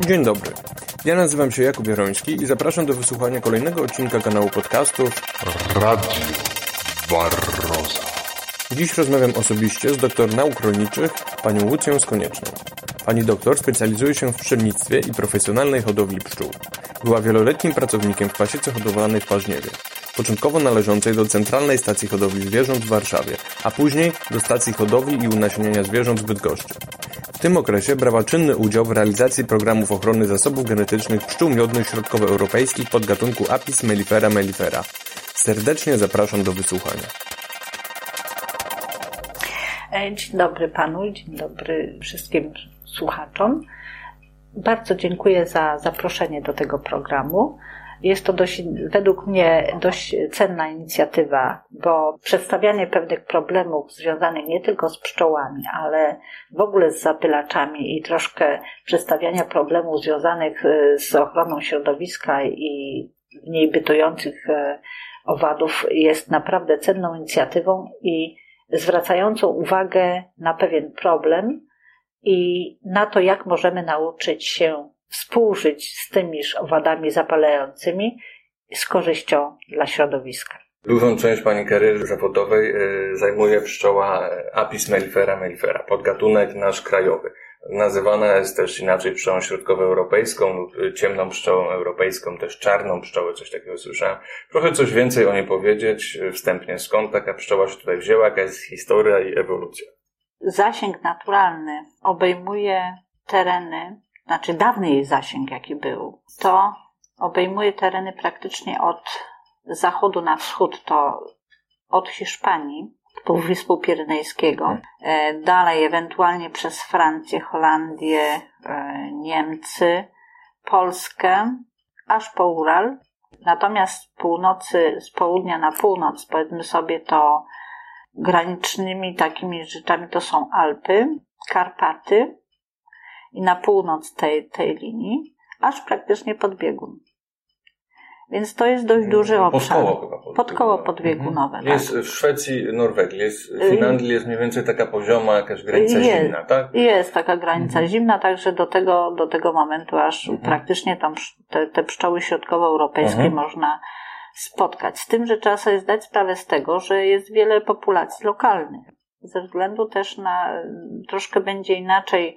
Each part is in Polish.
Dzień dobry. Ja nazywam się Jakub Jaroński i zapraszam do wysłuchania kolejnego odcinka kanału podcastów Radio Barroza. Dziś rozmawiam osobiście z doktor nauk rolniczych, panią Łucją Skonieczną. Pani doktor specjalizuje się w pszczelnictwie i profesjonalnej hodowli pszczół. Była wieloletnim pracownikiem w pasiece hodowlanej w Paźniewie, początkowo należącej do Centralnej Stacji Hodowli Zwierząt w Warszawie, a później do Stacji Hodowli i Unasieniania Zwierząt w Bydgoszczy. Tym okresie brała czynny udział w realizacji programów ochrony zasobów genetycznych pszczół miodnych środkowoeuropejskich podgatunku Apis mellifera mellifera. Serdecznie zapraszam do wysłuchania. E, Dzień dobry panu, dzień dobry wszystkim słuchaczom. Bardzo dziękuję za zaproszenie do tego programu. Jest to dość, według mnie dość cenna inicjatywa, bo przedstawianie pewnych problemów związanych nie tylko z pszczołami, ale w ogóle z zapylaczami i troszkę przedstawiania problemów związanych e, z ochroną środowiska i w niej bytujących e, owadów jest naprawdę cenną inicjatywą i zwracającą uwagę na pewien problem i na to, jak możemy nauczyć się współżyć z tymiż owadami zapalającymi z korzyścią dla środowiska. Dużą część Pani kariery zawodowej e, zajmuje pszczoła e, Apis mellifera mellifera, podgatunek nasz krajowy. Nazywana jest też inaczej pszczołą środkowoeuropejską lub e, ciemną pszczołą europejską, też czarną pszczołę, coś takiego słyszałem. Proszę coś więcej o niej powiedzieć wstępnie. Skąd taka pszczoła się tutaj wzięła, jaka jest historia i ewolucja? Zasięg naturalny obejmuje tereny, znaczy dawny jej zasięg, jaki był, to obejmuje tereny praktycznie od zachodu na wschód, to od Hiszpanii, Półwyspu Pirenejskiego, e, dalej ewentualnie przez Francję, Holandię, e, Niemcy, Polskę, aż po Ural. Natomiast z północy, z południa na północ, powiedzmy sobie to granicznymi takimi rzeczami to są Alpy, Karpaty i na północ tej, tej linii, aż praktycznie pod biegun. Więc to jest dość duży obszar. Pod koło chyba. Pod, Pod koło podbiegunowe. tak. Jest w Szwecji, Norwegii, jest w Finlandii jest mniej więcej taka pozioma jakaś granica Jest. zimna, tak? Jest taka granica Mhm. zimna, także do tego, do tego momentu aż Mhm. praktycznie tam te, te pszczoły środkowoeuropejskie Mhm. można spotkać. Z tym, że trzeba sobie zdać sprawę z tego, że jest wiele populacji lokalnych. Ze względu też na troszkę będzie inaczej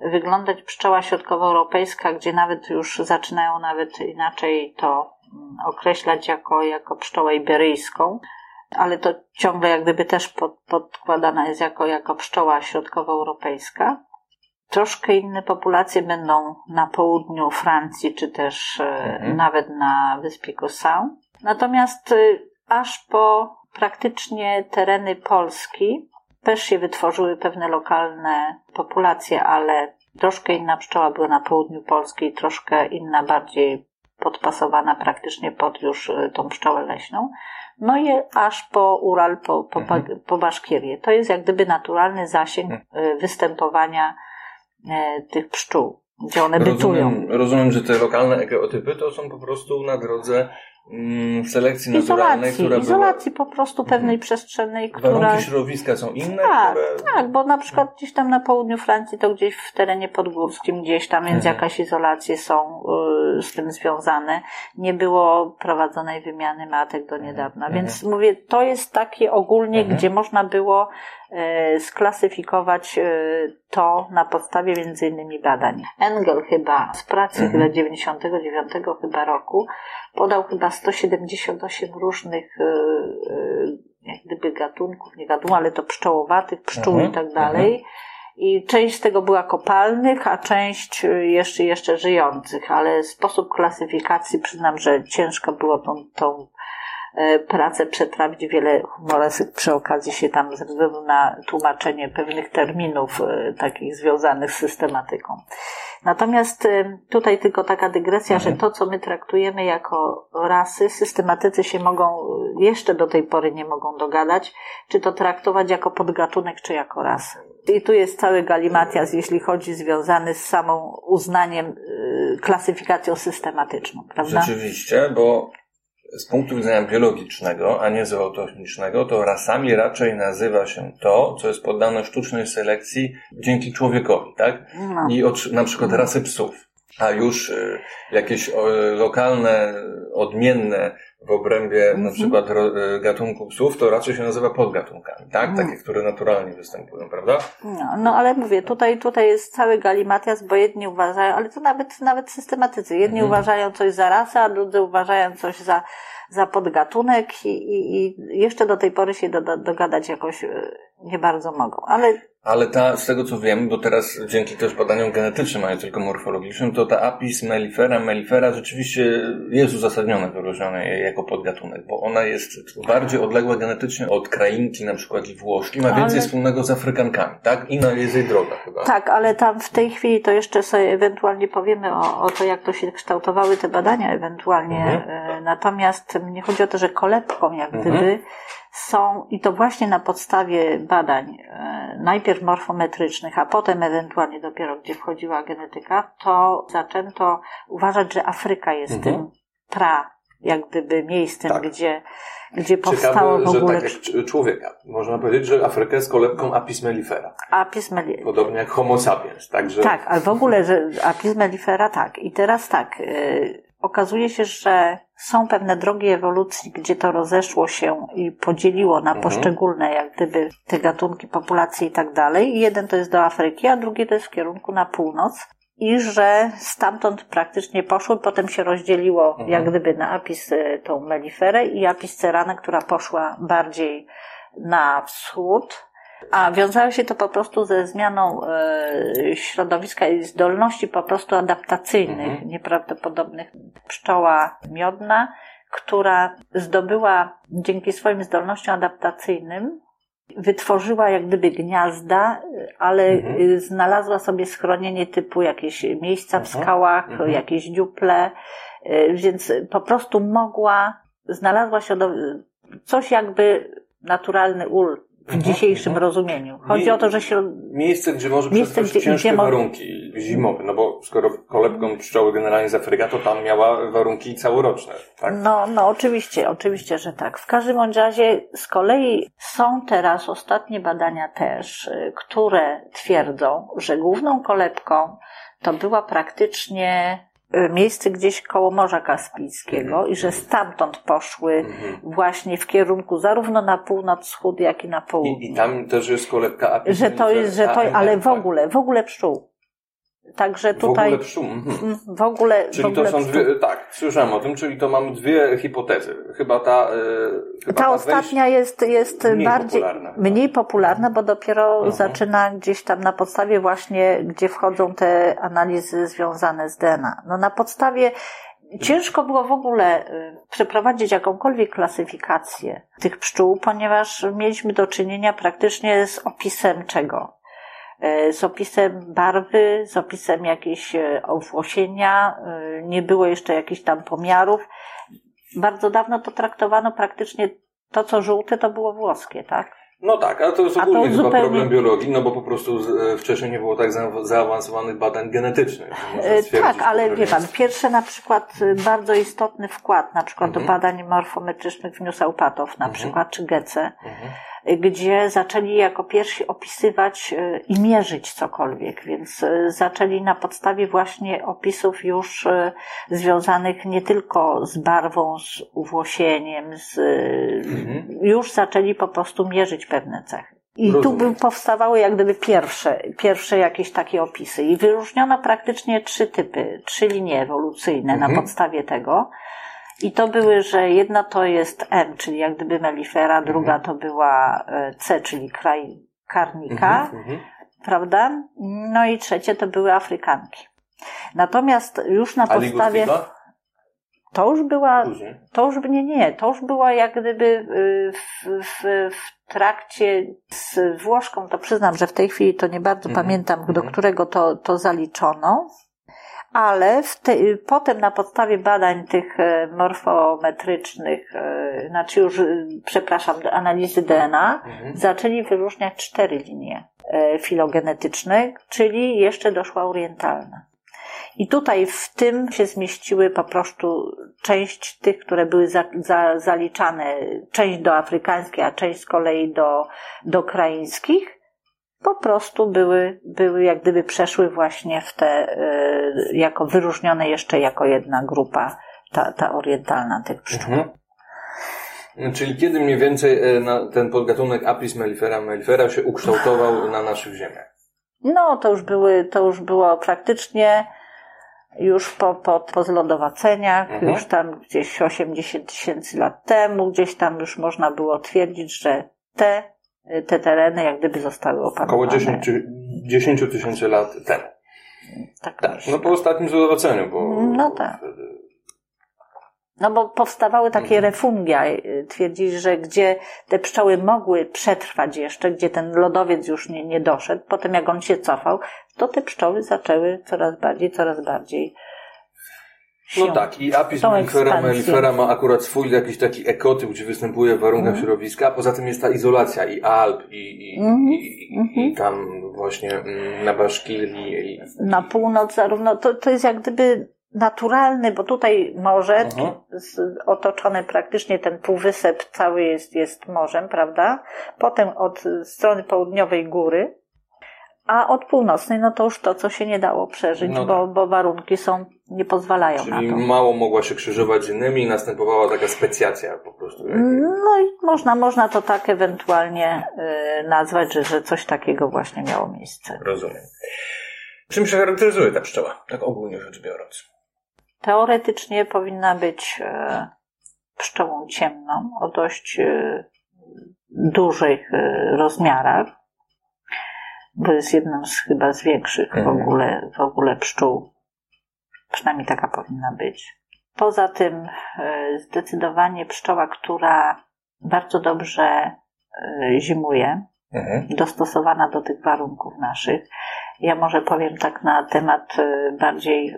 wyglądać pszczoła środkowoeuropejska, gdzie nawet już zaczynają nawet inaczej to mm, określać jako, jako pszczołę iberyjską, ale to ciągle jak gdyby też pod, podkładana jest jako, jako pszczoła środkowoeuropejska. Troszkę inne populacje będą na południu Francji, czy też e, Mhm. nawet na wyspie Curaçao. Natomiast y, aż po praktycznie tereny Polski też się wytworzyły pewne lokalne populacje, ale troszkę inna pszczoła była na południu Polski troszkę inna, bardziej podpasowana praktycznie pod już y, tą pszczołę leśną. No i aż po Ural, po, po, Mhm. po Baszkirię. To jest jak gdyby naturalny zasięg Mhm. y, występowania e, tych pszczół, gdzie one bytują. Rozumiem, rozumiem, że te lokalne egeotypy to są po prostu na drodze mm, selekcji naturalnej, Izolacji, która izolacji po prostu pewnej Mhm. przestrzennej, była... która... Warunki środowiska są inne, Tak, które... tak, bo na przykład gdzieś tam na południu Francji, to gdzieś w terenie podgórskim, gdzieś tam, więc Mhm. jakaś izolacje są y, z tym związane. Nie było prowadzonej wymiany matek do niedawna, Mhm. więc mówię, to jest takie ogólnie, Mhm. gdzie można było y, sklasyfikować y, to na podstawie między innymi badań. Engel chyba z pracy Mhm. chyba 99 chyba roku podał chyba 178 różnych y, y, jak gdyby gatunków, nie gatunków, ale to pszczołowatych, pszczół Mhm, i tak dalej. I część z tego była kopalnych, a część y, jeszcze, jeszcze żyjących, ale sposób klasyfikacji przyznam, że ciężko było tą, tą e, pracę przetrawić. Wiele humoresyk przy okazji się tam względu na tłumaczenie pewnych terminów e, takich związanych z systematyką. Natomiast e, tutaj tylko taka dygresja, że to, co my traktujemy jako rasy, systematycy się mogą, jeszcze do tej pory nie mogą dogadać, czy to traktować jako podgatunek, czy jako rasę. I tu jest cały galimatias, jeśli chodzi związany z samą uznaniem, klasyfikacją systematyczną, prawda? Rzeczywiście, bo z punktu widzenia biologicznego, a nie zootechnicznego, to rasami raczej nazywa się to, co jest poddane sztucznej selekcji dzięki człowiekowi, tak? No. I od, na przykład rasy psów. A już y, jakieś y, lokalne, odmienne w obrębie na Mhm. przykład y, gatunku psów, to raczej się nazywa podgatunkami, tak? Mhm. Takie, które naturalnie występują, prawda? No, no ale mówię, tutaj, tutaj jest cały galimatias, bo jedni uważają, ale to nawet, nawet systematycy. Jedni Mhm. uważają coś za rasę, a drudzy uważają coś za, za podgatunek i, i, i jeszcze do tej pory się do, do, dogadać jakoś e, nie bardzo mogą. Ale Ale ta, z tego co wiem, bo teraz dzięki też badaniom genetycznym, a nie tylko morfologicznym, to ta apis mellifera, mellifera rzeczywiście jest uzasadnione wyróżnione jako podgatunek, bo ona jest bardziej odległa genetycznie od krainki, na przykład i włoszki, ma Ale- więcej wspólnego z Afrykankami, tak? Inna jest jej droga chyba. tak, ale tam w tej chwili to jeszcze sobie ewentualnie powiemy o, o to, jak to się kształtowały te badania ewentualnie. Mhm. E, Natomiast mnie chodzi o to, że kolebką jak Mhm. gdyby są, i to właśnie na podstawie badań, e, najpierw morfometrycznych, a potem ewentualnie dopiero gdzie wchodziła genetyka, to zaczęto uważać, że Afryka jest Mhm. tym pra, jak gdyby miejscem, Tak. gdzie, gdzie powstało w ogóle tak jak człowieka. Można powiedzieć, że Afryka jest kolebką apis mellifera. apis melli- Podobnie jak homo sapiens, także... Tak, ale w ogóle, że apis mellifera tak. I teraz tak, yy, okazuje się, że są pewne drogi ewolucji, gdzie to rozeszło się i podzieliło na Mhm. poszczególne, jak gdyby, te gatunki, populacje i tak dalej. Jeden to jest do Afryki, a drugi to jest w kierunku na północ. I że stamtąd praktycznie poszły, potem się rozdzieliło, Mhm. jak gdyby, na apis y, tą meliferę i apis ceranę, która poszła bardziej na wschód, a wiązało się to po prostu ze zmianą e, środowiska i zdolności po prostu adaptacyjnych, Mhm. nieprawdopodobnych. Pszczoła miodna, która zdobyła dzięki swoim zdolnościom adaptacyjnym, wytworzyła jak gdyby gniazda, ale Mhm. y, znalazła sobie schronienie typu jakieś miejsca w Mhm. skałach, Mhm. jakieś dziuple, y, więc po prostu mogła, znalazła się do, coś jakby naturalny ul w Mhm, dzisiejszym mhm. rozumieniu. Chodzi Nie- o to, że się, Miejsce, gdzie może Miejsce, gdzie- ciężkie gdzie warunki zimowe, no bo skoro kolebką pszczoły generalnie z Afryka, to tam miała warunki całoroczne, tak? No, no oczywiście, oczywiście, że tak. W każdym razie z kolei są teraz ostatnie badania też, y, które twierdzą, że główną kolebką to była praktycznie miejsce gdzieś koło Morza Kaspijskiego Mhm. i że stamtąd poszły Mhm. właśnie w kierunku zarówno na północ, wschód, jak i na południe. I, I tam też jest kolebka apis że to jest, że to, ale w ogóle, w ogóle pszczół. Także W tutaj ogóle pszczół. Mhm. w ogóle, w Czyli ogóle to są dwie, tak, słyszałem o tym, czyli to mamy dwie hipotezy. Chyba ta, e, chyba Ta wejś- ostatnia jest, jest mniej bardziej popularna. mniej popularna, bo dopiero Mhm. zaczyna gdzieś tam na podstawie właśnie, gdzie wchodzą te analizy związane z DNA. No na podstawie ciężko było w ogóle y, przeprowadzić jakąkolwiek klasyfikację tych pszczół, ponieważ mieliśmy do czynienia praktycznie z opisem czego? Y, Z opisem barwy, z opisem jakiejś y, owłosienia, y, nie było jeszcze jakichś tam pomiarów. Bardzo dawno to traktowano praktycznie to, co żółte, to było włoskie, tak? No tak, ale to jest A to ogólnie chyba zupełnie- problem biologii, no bo po prostu e, wcześniej nie było tak za- zaawansowanych badań genetycznych. E, Tak, ale wie pan, pierwszy na przykład bardzo istotny wkład na przykład do Mhm. badań morfometrycznych wniósł Eupatow na Mhm. przykład, czy Gece, Mhm. Gdzie zaczęli jako pierwsi opisywać y, i mierzyć cokolwiek, więc y, zaczęli na podstawie właśnie opisów już y, związanych nie tylko z barwą, z uwłosieniem, z, Mhm. już zaczęli po prostu mierzyć pewne cechy. I tu Rozumiem. by powstawały jak gdyby pierwsze, pierwsze jakieś takie opisy. I wyróżniono praktycznie trzy typy, trzy linie ewolucyjne Mhm. na podstawie tego. I to były, że jedna to jest M, czyli jak gdyby melifera, druga to była e, C, czyli kraj karnika, Mhm. Mhm. prawda? No i trzecie to były Afrykanki. Natomiast już na podstawie, to już była Później. to już nie, nie, to już była jak gdyby y, w, w, w trakcie z Włoszką, to przyznam, że w tej chwili to nie bardzo Mhm, pamiętam, do mhm. którego to, to zaliczono, ale w te, potem na podstawie badań tych e, morfometrycznych, e, znaczy już, y, przepraszam, analizy DNA, Mhm. zaczęli wyróżniać cztery linie e, filogenetyczne, czyli jeszcze doszła orientalna. I tutaj w tym się zmieściły po prostu część tych, które były za, za, zaliczane, część do afrykańskiej, a część z kolei do, do kraińskich. Po prostu były, były jak gdyby przeszły właśnie w te, y, jako wyróżnione jeszcze jako jedna grupa, ta, ta orientalna tych pszczół. Mhm. Czyli kiedy mniej więcej e, ten podgatunek Apis mellifera mellifera się ukształtował na naszych ziemiach? No, to już były, to już było praktycznie już po, po, po zlodowaceniach, Mhm. już tam gdzieś 80 tysięcy lat temu, gdzieś tam już można było twierdzić, że te, te tereny jak gdyby zostały opanowane. Około 10 czy 10 tysięcy lat temu. Tak, Tak, no po ostatnim zlodowaceniu, bo... No tak. No bo powstawały takie Mhm. refungia. y, Twierdzili, że gdzie te pszczoły mogły przetrwać jeszcze, gdzie ten lodowiec już nie, nie doszedł, potem jak on się cofał, to te pszczoły zaczęły coraz bardziej, coraz bardziej No się- tak, i Apis mellifera ma akurat swój jakiś taki ekotyp, gdzie występuje w warunkach Mhm. środowiska, a poza tym jest ta izolacja i Alp, i, i, Mhm. i, i tam właśnie mm, na Baszkilii. I... na północ zarówno, to, to jest jak gdyby naturalny, bo tutaj morze Mhm. z, otoczony praktycznie ten półwysep cały jest, jest morzem, prawda? Potem od strony południowej góry, a od północnej, no to już to, co się nie dało przeżyć, No bo, bo warunki są, nie pozwalają Czyli na to. mało mogła się krzyżować z innymi i następowała taka specjacja po prostu. No i można, można to tak ewentualnie y, nazwać, że, że coś takiego właśnie miało miejsce. Rozumiem. Czym się charakteryzuje ta pszczoła, tak ogólnie rzecz biorąc? Teoretycznie powinna być e, pszczołą ciemną o dość e, dużych e, rozmiarach, bo jest jedną z chyba z większych w Mhm. ogóle, w ogóle pszczół. Przynajmniej taka powinna być. Poza tym e, zdecydowanie pszczoła, która bardzo dobrze e, zimuje, Mhm. dostosowana do tych warunków naszych. Ja może powiem tak na temat e, bardziej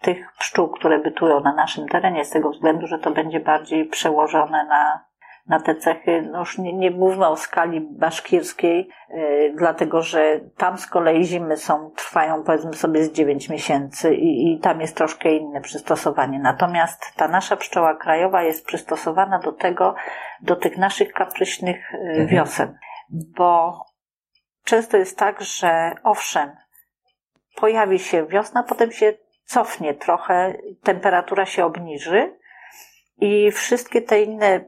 tych pszczół, które bytują na naszym terenie, z tego względu, że to będzie bardziej przełożone na, na te cechy. No już nie, nie mówmy o skali baszkirskiej, e, dlatego że tam z kolei zimy są, trwają powiedzmy sobie z 9 miesięcy i, i tam jest troszkę inne przystosowanie. Natomiast ta nasza pszczoła krajowa jest przystosowana do tego, do tych naszych kapryśnych e, wiosen bo często jest tak, że owszem, pojawi się wiosna, potem się cofnie trochę, temperatura się obniży i wszystkie te inne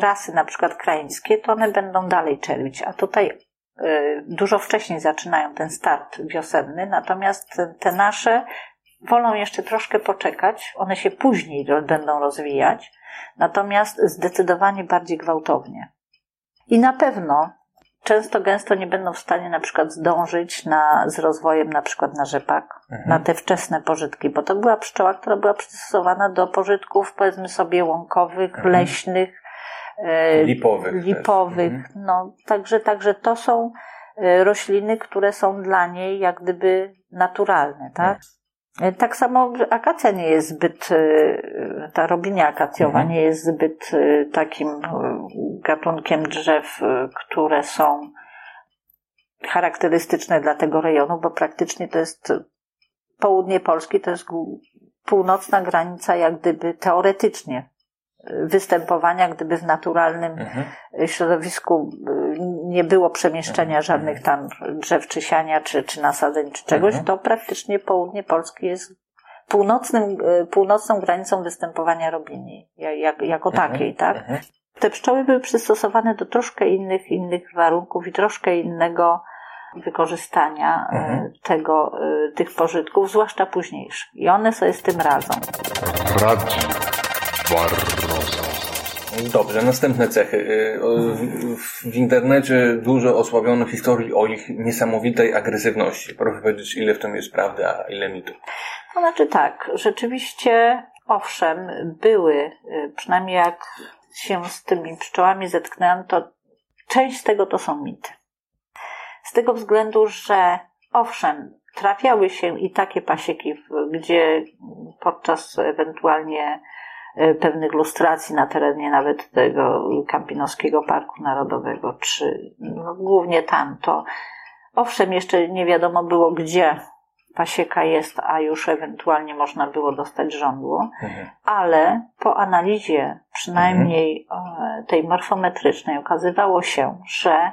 rasy, na przykład krajeńskie, to one będą dalej czerwić, a tutaj y, dużo wcześniej zaczynają ten start wiosenny, natomiast te, nasze wolą jeszcze troszkę poczekać, one się później będą rozwijać, natomiast zdecydowanie bardziej gwałtownie. I na pewno często gęsto nie będą w stanie na przykład zdążyć na, z rozwojem na przykład na rzepak, Mhm. na te wczesne pożytki, bo to była pszczoła, która była przystosowana do pożytków powiedzmy sobie łąkowych, Mhm. leśnych, Lipowych. też. lipowych. Mhm. No, także, także to są e, rośliny, które są dla niej jak gdyby naturalne, tak? E, Tak samo akacja nie jest zbyt, e, ta robinia akacjowa Mhm. nie jest zbyt e, takim e, gatunkiem drzew, e, które są charakterystyczne dla tego rejonu, bo praktycznie to jest południe Polski, to jest północna granica jak gdyby teoretycznie e, występowania, gdyby w naturalnym Mhm. środowisku y, nie było przemieszczenia żadnych tam drzew czy siania, czy, czy nasadzeń, czy czegoś, Mhm. to praktycznie południe Polski jest północnym, y, północną granicą występowania robini, ja- jak, jako Mhm. takiej, tak? Mhm. Te pszczoły były przystosowane do troszkę innych, innych warunków i troszkę innego wykorzystania y, Mhm. tego, tych pożytków, zwłaszcza późniejszych. I one sobie z tym radzą. Barroso. Dobrze, następne cechy. Y, w- W internecie dużo osłabiono historii o ich niesamowitej agresywności. Proszę powiedzieć, ile w tym jest prawdy, a ile mitu. To znaczy tak, rzeczywiście, owszem, były, y, przynajmniej jak się z tymi pszczołami zetknęłam, to część z tego to są mity. Z tego względu, że owszem, trafiały się i takie pasieki, gdzie podczas ewentualnie pewnych lustracji na terenie nawet tego Kampinoskiego Parku Narodowego, czy no, głównie tam, to owszem, jeszcze nie wiadomo było, gdzie pasieka jest, a już ewentualnie można było dostać żądło, Mhm. ale po analizie przynajmniej e, tej morfometrycznej okazywało się, że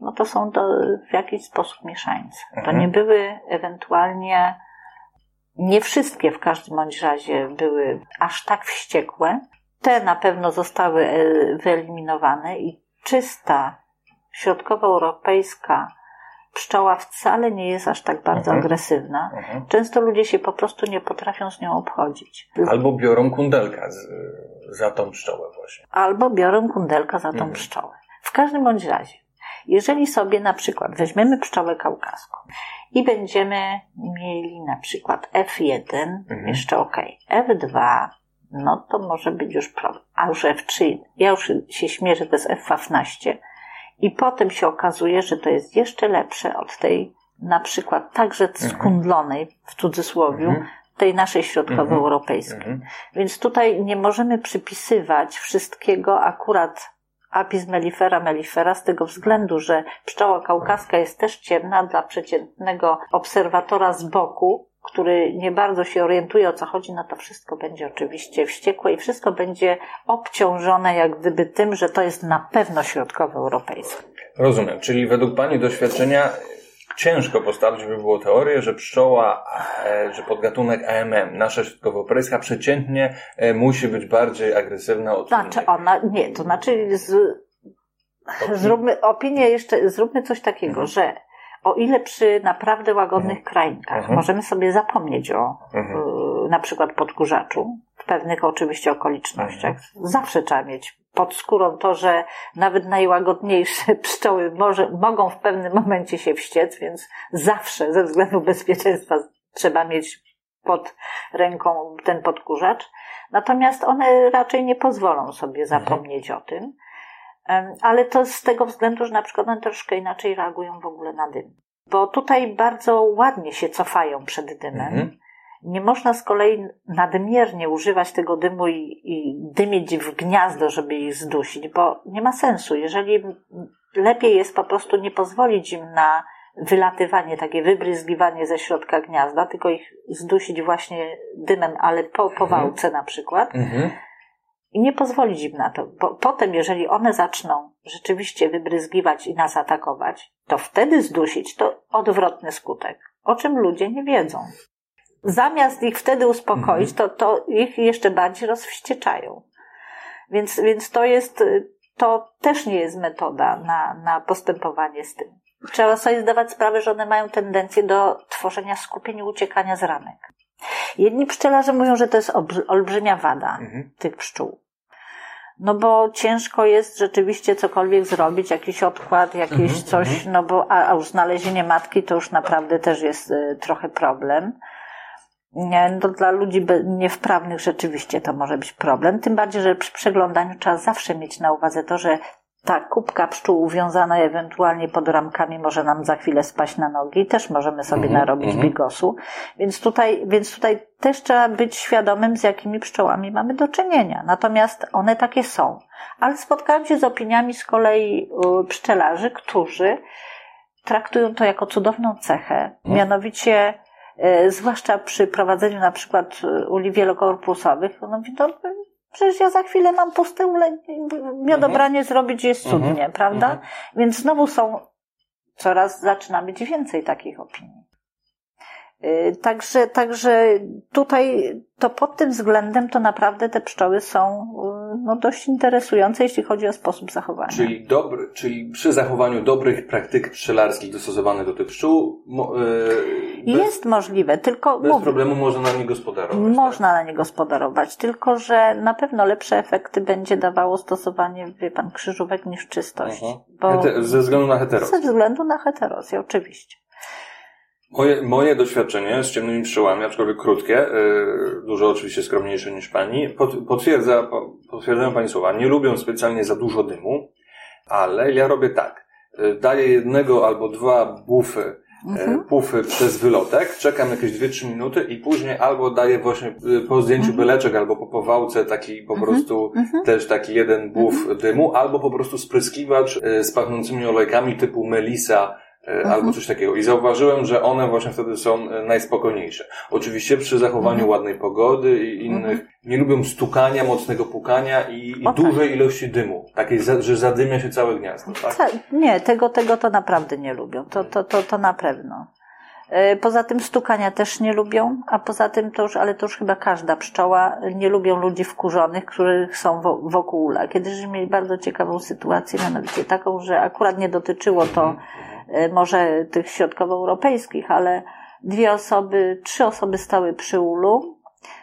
no to są to w jakiś sposób mieszańce. To Mhm. nie były ewentualnie, nie wszystkie w każdym bądź razie były aż tak wściekłe. Te na pewno zostały e, wyeliminowane i czysta środkowoeuropejska pszczoła wcale nie jest aż tak bardzo Mhm. agresywna. Mhm. Często ludzie się po prostu nie potrafią z nią obchodzić. Albo biorą kundelka z, za tą pszczołę właśnie. albo biorą kundelka za tą Mhm. pszczołę. W każdym bądź razie, jeżeli sobie na przykład weźmiemy pszczołę kaukaską i będziemy mieli na przykład F1, Mhm. jeszcze ok, F2, no to może być już problem. A już F3, ja już się śmierzę, to jest F15 i potem się okazuje, że to jest jeszcze lepsze od tej na przykład także skundlonej, w cudzysłowie, Mhm. tej naszej środkowoeuropejskiej. Mhm. Więc tutaj nie możemy przypisywać wszystkiego akurat Apis mellifera mellifera z tego względu, że pszczoła kaukaska jest też ciemna dla przeciętnego obserwatora z boku, który nie bardzo się orientuje o co chodzi, no to wszystko będzie oczywiście wściekłe i wszystko będzie obciążone jak gdyby tym, że to jest na pewno środkowoeuropejskie. Rozumiem, czyli według Pani doświadczenia ciężko postawić by było teorię, że pszczoła, e, że podgatunek AMM, nasza środkowoeuropejska, przeciętnie e, musi być bardziej agresywna od Znaczy innych. ona, nie, to znaczy z, zróbmy opinię jeszcze, zróbmy coś takiego, Mhm. że o ile przy naprawdę łagodnych krainkach Mhm. możemy sobie zapomnieć o Mhm. y, na przykład podkurzaczu, w pewnych oczywiście okolicznościach, Mhm. zawsze trzeba mieć pod skórą to, że nawet najłagodniejsze pszczoły może, mogą w pewnym momencie się wściec, więc zawsze ze względu bezpieczeństwa trzeba mieć pod ręką ten podkurzacz. Natomiast one raczej nie pozwolą sobie zapomnieć o tym. Ale to z tego względu, że na przykład one troszkę inaczej reagują w ogóle na dym. Bo tutaj bardzo ładnie się cofają przed dymem. Mhm. Nie można z kolei nadmiernie używać tego dymu i, i dymić w gniazdo, żeby ich zdusić, bo nie ma sensu. Jeżeli lepiej jest po prostu nie pozwolić im na wylatywanie, takie wybryzgiwanie ze środka gniazda, tylko ich zdusić właśnie dymem, ale po, po wałce na przykład Mhm. i nie pozwolić im na to, bo potem, jeżeli one zaczną rzeczywiście wybryzgiwać i nas atakować, to wtedy zdusić to odwrotny skutek, o czym ludzie nie wiedzą. Zamiast ich wtedy uspokoić, to, to ich jeszcze bardziej rozwścieczają. Więc, więc to jest, to też nie jest metoda na, na postępowanie z tym. Trzeba sobie zdawać sprawę, że one mają tendencję do tworzenia skupień i uciekania z ranek. Jedni pszczelarze mówią, że to jest olbrzy- olbrzymia wada Mhm. tych pszczół. No bo ciężko jest rzeczywiście cokolwiek zrobić, jakiś odkład, jakieś Mhm, coś, no bo a, a już znalezienie matki to już naprawdę też jest y, trochę problem. No dla ludzi niewprawnych rzeczywiście to może być problem, tym bardziej, że przy przeglądaniu trzeba zawsze mieć na uwadze to, że ta kubka pszczół uwiązana ewentualnie pod ramkami może nam za chwilę spaść na nogi i też możemy sobie Mhm, narobić mhm. bigosu. Więc tutaj, więc tutaj też trzeba być świadomym, z jakimi pszczołami mamy do czynienia. Natomiast one takie są. Ale spotkałam się z opiniami z kolei y, pszczelarzy, którzy traktują to jako cudowną cechę. Mianowicie, y, zwłaszcza przy prowadzeniu na przykład y, uli wielokorpusowych, no mówi, no, przecież ja za chwilę mam puste ule, miodobranie zrobić jest cudnie, Mhm. prawda? Mhm. Więc znowu są, coraz zaczyna być więcej takich opinii. Y, Także, także tutaj to pod tym względem to naprawdę te pszczoły są no, dość interesujące, jeśli chodzi o sposób zachowania. Czyli, dobry, czyli przy zachowaniu dobrych praktyk pszczelarskich dostosowanych do tych pszczół, e, bez, Jest możliwe, tylko bez mówię, problemu można na nie gospodarować. można na nie gospodarować, tylko że na pewno lepsze efekty będzie dawało stosowanie, wie pan, krzyżówek niż czystość. Mhm. Bo Hete- ze względu na heteros. ze względu na heterozję, oczywiście. Moje, moje doświadczenie z ciemnymi pszczołami, aczkolwiek krótkie, yy, dużo oczywiście skromniejsze niż pani, pot, potwierdza, po- potwierdzają pani słowa. Nie lubią specjalnie za dużo dymu, ale ja robię tak. Yy, daję jednego albo dwa bufy, Mhm. yy, pufy przez wylotek, czekam jakieś 2-3 minuty i później albo daję właśnie po zdjęciu byleczek, albo po powałce taki po prostu Mhm. też taki jeden buf dymu, albo po prostu spryskiwacz z pachnącymi olejkami typu melisa, e, albo coś takiego. I zauważyłem, że one właśnie wtedy są e, najspokojniejsze. Oczywiście przy zachowaniu Mhm. ładnej pogody i innych, nie lubią stukania, mocnego pukania i, i dużej ilości dymu. Takiej, że zadymia się całe gniazdo, tak? Ta- Nie, tego, tego to naprawdę nie lubią. To, to, to, to na pewno. E, Poza tym stukania też nie lubią, a poza tym to już, ale to już chyba każda pszczoła, nie lubią ludzi wkurzonych, których są wo- wokół ula. Kiedyś mieli bardzo ciekawą sytuację, mianowicie taką, że akurat nie dotyczyło to e, może tych środkowoeuropejskich, ale dwie osoby, trzy osoby stały przy ulu,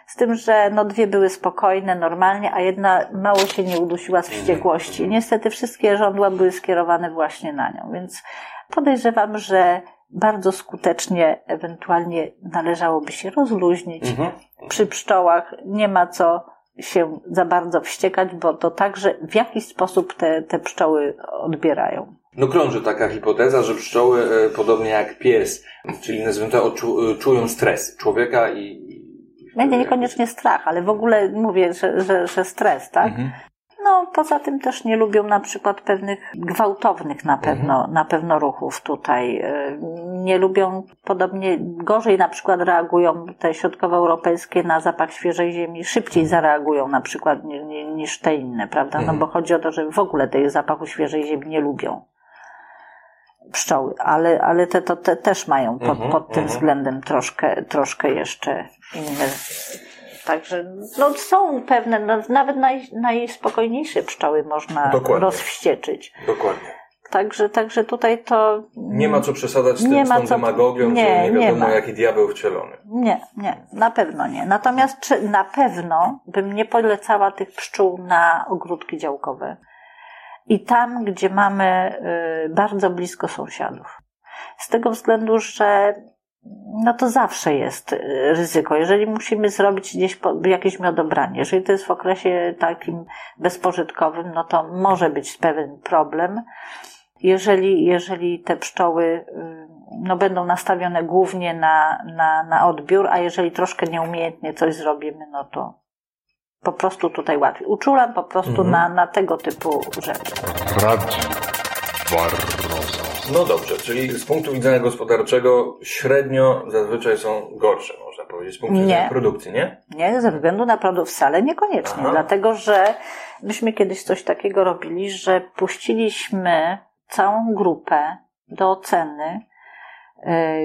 z tym, że no dwie były spokojne, normalnie, a jedna mało się nie udusiła z wściekłości. Niestety wszystkie żądła były skierowane właśnie na nią, więc podejrzewam, że bardzo skutecznie ewentualnie należałoby się rozluźnić. Mhm. Przy pszczołach nie ma co się za bardzo wściekać, bo to także w jakiś sposób te, te pszczoły odbierają. No krąży taka hipoteza, że pszczoły, e, podobnie jak pies, czyli zwierzęta odczu- e, czują stres człowieka i... i- Będzie niekoniecznie strach, ale w ogóle mówię, że, że, że stres, tak? Mhm. No, poza tym też nie lubią na przykład pewnych gwałtownych na pewno, na pewno ruchów tutaj. Y, Nie lubią, podobnie gorzej na przykład reagują te środkowoeuropejskie na zapach świeżej ziemi, szybciej zareagują na przykład ni- ni- niż te inne, prawda? No Mhm. bo chodzi o to, że w ogóle tej zapachu świeżej ziemi nie lubią pszczoły, ale, ale te, to te też mają pod, Mhm, pod tym mhm. względem troszkę, troszkę jeszcze inne. Także no, są pewne, no, nawet naj, najspokojniejsze pszczoły można Dokładnie. rozwścieczyć. Dokładnie. Także, także tutaj to. Nie ma co przesadzać z, tym, Nie z tą co- demagogią, nie, że nie nie wiadomo ma. jaki diabeł wcielony. Nie, nie, na pewno nie. Natomiast czy, na pewno bym nie polecała tych pszczół na ogródki działkowe. I tam, gdzie mamy y, bardzo blisko sąsiadów. Z tego względu, że no to zawsze jest y, ryzyko. Jeżeli musimy zrobić gdzieś jakieś miodobranie, jeżeli to jest w okresie takim bezpożytkowym, no to może być pewien problem. Jeżeli, jeżeli te pszczoły y, no, będą nastawione głównie na, na, na odbiór, a jeżeli troszkę nieumiejętnie coś zrobimy, no to po prostu tutaj łatwiej. Uczulam po prostu Mhm. na, na tego typu rzeczy. Radio Barroso. No dobrze, czyli z punktu widzenia gospodarczego średnio zazwyczaj są gorsze, można powiedzieć, z punktu Nie. widzenia produkcji, nie? Nie, ze względu na produkt wcale niekoniecznie, Aha. dlatego że myśmy kiedyś coś takiego robili, że puściliśmy całą grupę do oceny,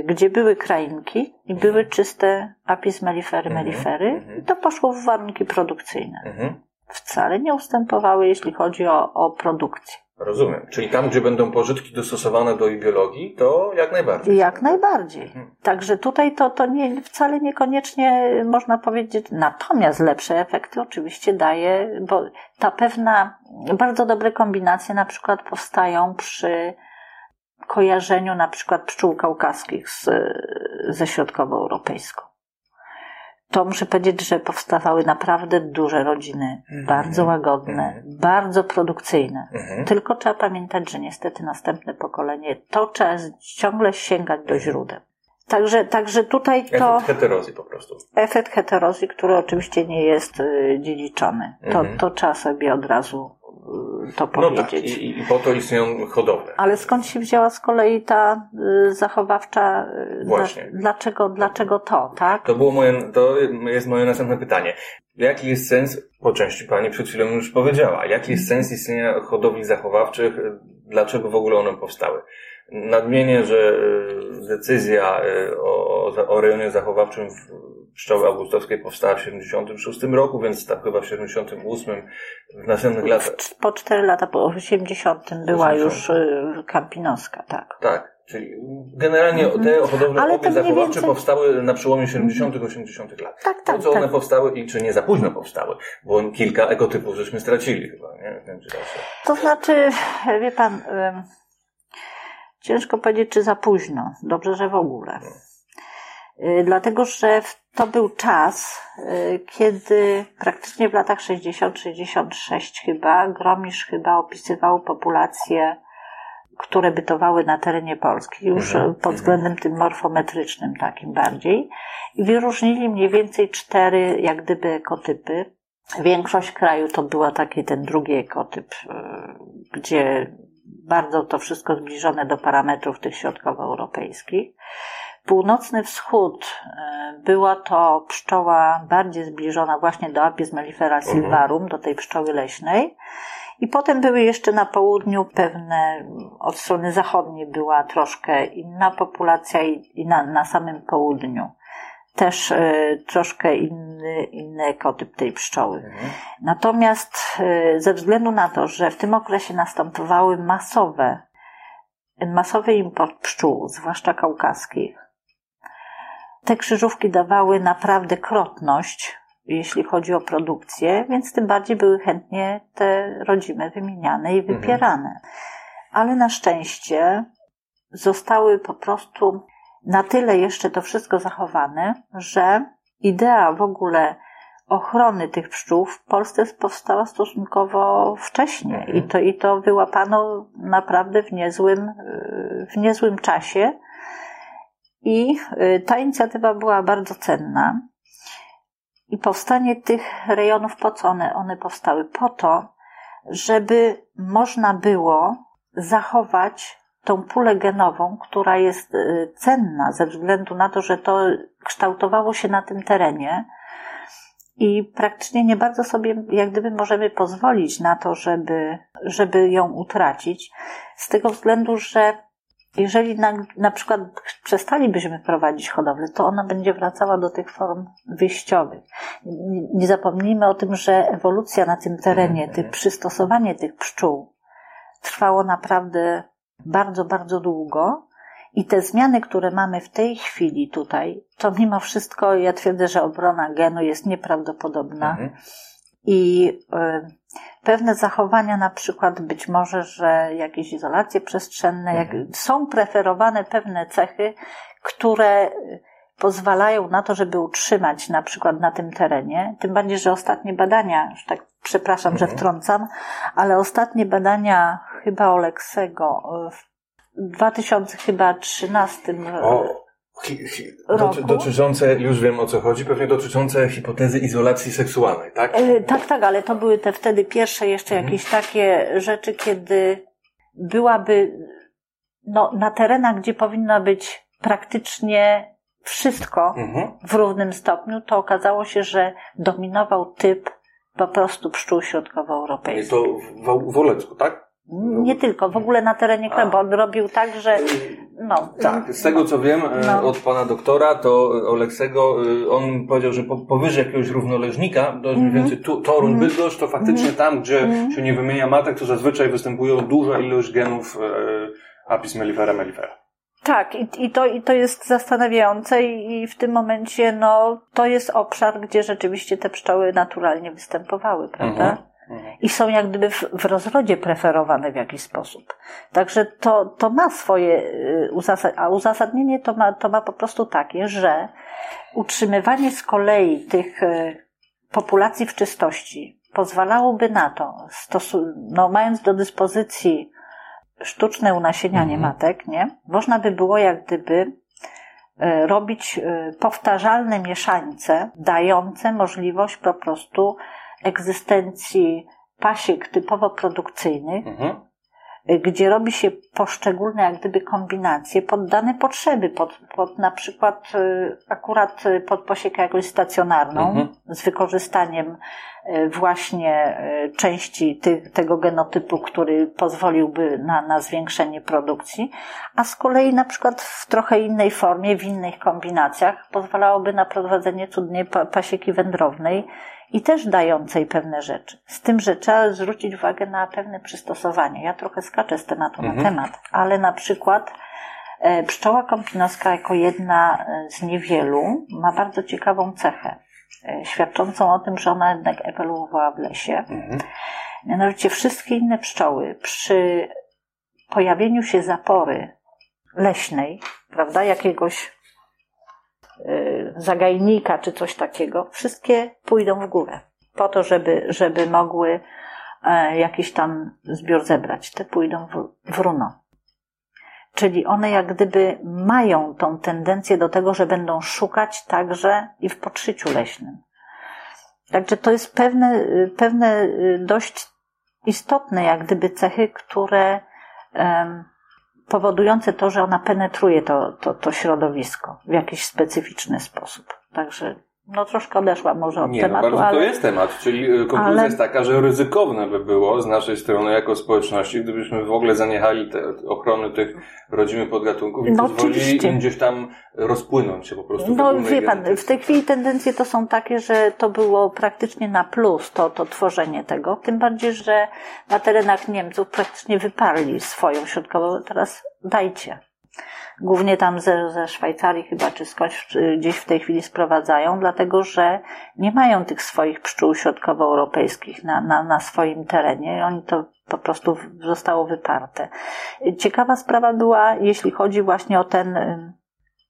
gdzie były krainki i były czyste apis mellifery, Mhm, mellifery mhm. i to poszło w warunki produkcyjne. Mhm. Wcale nie ustępowały, jeśli chodzi o, o produkcję. Rozumiem. Czyli tam, gdzie będą pożytki dostosowane do ich biologii, to jak najbardziej. Jak najbardziej. Mhm. Także tutaj to, to nie, wcale niekoniecznie można powiedzieć. Natomiast lepsze efekty oczywiście daje, bo ta pewna, bardzo dobre kombinacje na przykład powstają przy kojarzeniu na przykład pszczół kaukaskich z, ze środkowoeuropejską. To muszę powiedzieć, że powstawały naprawdę duże rodziny, bardzo łagodne, Mhm. bardzo produkcyjne. Mhm. Tylko trzeba pamiętać, że niestety następne pokolenie to trzeba ciągle sięgać do źródeł. Także, także tutaj to Efekt heterozji po prostu. efekt heterozji, który oczywiście nie jest y, dziedziczony. To, Mhm. to trzeba sobie od razu y, to No tak, powiedzieć. i, i po to istnieją hodowle. Ale skąd się wzięła z kolei ta y, zachowawcza? y, Właśnie. Dla, dlaczego, dlaczego to, tak? To było moje, to jest moje następne pytanie. Jaki jest sens, po części Pani przed chwilą już powiedziała, jaki jest sens istnienia hodowli zachowawczych, dlaczego w ogóle one powstały? Nadmienię, że decyzja o, o rejonie zachowawczym w pszczoły augustowskiej powstała w 76 roku, więc tak chyba w 78 w następnych latach. Po 4 lata, po 80 była 80. już y, Kampinoska, tak. Tak, czyli generalnie te hodowle Ale mniej zachowawcze więcej- powstały na przełomie 70 i 80 lat. Tak, Po tak, co one tak. powstały i czy nie za późno powstały? Bo kilka ekotypów żeśmy stracili chyba, nie? W tym czasie. To znaczy, wie pan, ciężko powiedzieć, czy za późno. Dobrze, że w ogóle. Y, Dlatego, że to był czas, y, kiedy praktycznie w latach 60-66 chyba Gromisz chyba opisywał populacje, które bytowały na terenie Polski, już Mhm, y, pod względem tym morfometrycznym takim bardziej. I wyróżnili mniej więcej cztery, jak gdyby, ekotypy. Większość kraju to była taki ten drugi ekotyp, y, gdzie bardzo to wszystko zbliżone do parametrów tych środkowoeuropejskich. Północny wschód e, była to pszczoła bardziej zbliżona właśnie do Apis mellifera silvarum, do tej pszczoły leśnej. I potem były jeszcze na południu pewne, od strony zachodniej była troszkę inna populacja i, i na, na samym południu też y, troszkę inny, inny ekotyp tej pszczoły. Mhm. Natomiast y, ze względu na to, że w tym okresie następowały masowe, masowy import pszczół, zwłaszcza kaukaskich, te krzyżówki dawały naprawdę krotność, jeśli chodzi o produkcję, więc tym bardziej były chętnie te rodzime wymieniane i mhm. wypierane. Mhm. Ale na szczęście zostały po prostu na tyle jeszcze to wszystko zachowane, że idea w ogóle ochrony tych pszczół w Polsce powstała stosunkowo wcześnie mhm. i, to, i to wyłapano naprawdę w niezłym, w niezłym czasie. I y, ta inicjatywa była bardzo cenna. I powstanie tych rejonów, po co one, one powstały? Po to, żeby można było zachować tą pulę genową, która jest y, cenna ze względu na to, że to kształtowało się na tym terenie i praktycznie nie bardzo sobie jak gdyby możemy pozwolić na to, żeby, żeby ją utracić, z tego względu, że jeżeli na, na przykład przestalibyśmy prowadzić hodowlę, to ona będzie wracała do tych form wyjściowych. Nie zapomnijmy o tym, że ewolucja na tym terenie, tych, przystosowanie tych pszczół trwało naprawdę bardzo, bardzo długo. I te zmiany, które mamy w tej chwili tutaj, to mimo wszystko ja twierdzę, że obrona genu jest nieprawdopodobna. Mhm. I y, pewne zachowania, na przykład być może, że jakieś izolacje przestrzenne, mhm. jak, są preferowane pewne cechy, które pozwalają na to, żeby utrzymać na przykład na tym terenie. Tym bardziej, że ostatnie badania, już tak przepraszam, mhm. że wtrącam, ale ostatnie badania chyba Oleksego w 2013 o, hi, hi, roku. Dotyczące, już wiem o co chodzi, pewnie dotyczące hipotezy izolacji seksualnej, tak? E, tak, tak, ale to były te wtedy pierwsze jeszcze mhm. jakieś takie rzeczy, kiedy byłaby no, na terenach, gdzie powinna być praktycznie wszystko mhm. w równym stopniu, to okazało się, że dominował typ po prostu pszczół środkowoeuropejskich. To w, w Olecku, tak? Nie tylko, w ogóle na terenie kraju, bo on robił tak, że no. Tak, z tego co wiem e, no. od pana doktora, to Oleksego, e, on powiedział, że powyżej jakiegoś równoleżnika, to jest mniej mhm. więcej Toruń, mm Bydgoszcz, to faktycznie mm tam, gdzie mm się nie wymienia matek, to zazwyczaj występują duża ilość genów e, apis mellifera mellifera. Tak, i, i, to, i to jest zastanawiające i, i w tym momencie no, to jest obszar, gdzie rzeczywiście te pszczoły naturalnie występowały, prawda? Mhm, mhm. I są jak gdyby w, w rozrodzie preferowane w jakiś sposób. Także to, to ma swoje y, uzasadnienie, a uzasadnienie to ma, to ma po prostu takie, że utrzymywanie z kolei tych y, populacji w czystości pozwalałoby na to, stosu, no, mając do dyspozycji sztuczne unasienianie mhm. matek, nie? Można by było jak gdyby e, robić powtarzalne mieszańce, dające możliwość po prostu egzystencji pasiek typowo produkcyjnych, mhm. Gdzie robi się poszczególne jak gdyby kombinacje pod dane potrzeby, pod, pod na przykład akurat pod posiekę jakąś stacjonarną mhm. z wykorzystaniem E, właśnie e, części tego genotypu, który pozwoliłby na, na zwiększenie produkcji, a z kolei na przykład w trochę innej formie, w innych kombinacjach pozwalałoby na prowadzenie cudnej pasieki wędrownej i też dającej pewne rzeczy. Z tym, że trzeba zwrócić uwagę na pewne przystosowanie. Ja trochę skaczę z tematu mhm. na temat, ale na przykład e, pszczoła kąpinowska jako jedna z niewielu ma bardzo ciekawą cechę E, świadczącą o tym, że ona jednak ewoluowała w lesie. Mhm. Mianowicie wszystkie inne pszczoły przy pojawieniu się zapory leśnej, prawda, jakiegoś zagajnika czy coś takiego, wszystkie pójdą w górę. Po to, żeby, żeby mogły y, jakiś tam zbiór zebrać. Te pójdą w, w runo. Czyli one jak gdyby mają tą tendencję do tego, że będą szukać także i w podszyciu leśnym. Także to jest pewne, pewne dość istotne jak gdyby cechy, które em, powodujące to, że ona penetruje to, to, to środowisko w jakiś specyficzny sposób. Także no troszkę odeszłam może od Nie, no tematu, bardzo ale to jest temat, czyli y, konkluzja ale- jest taka, że ryzykowne by było z naszej strony jako społeczności, gdybyśmy w ogóle zaniechali te, ochrony tych rodzimych podgatunków i No pozwolili oczywiście. im gdzieś tam rozpłynąć się po prostu. No wie pan, w tej chwili tendencje to są takie, że to było praktycznie na plus to, to tworzenie tego. Tym bardziej, że na terenach Niemców praktycznie wyparli swoją środkową. Teraz dajcie. Głównie tam ze, ze Szwajcarii chyba, czy skądś gdzieś w tej chwili sprowadzają, dlatego że nie mają tych swoich pszczół środkowoeuropejskich na, na, na swoim terenie. Oni to po prostu zostało wyparte. Ciekawa sprawa była, jeśli chodzi właśnie o ten ym,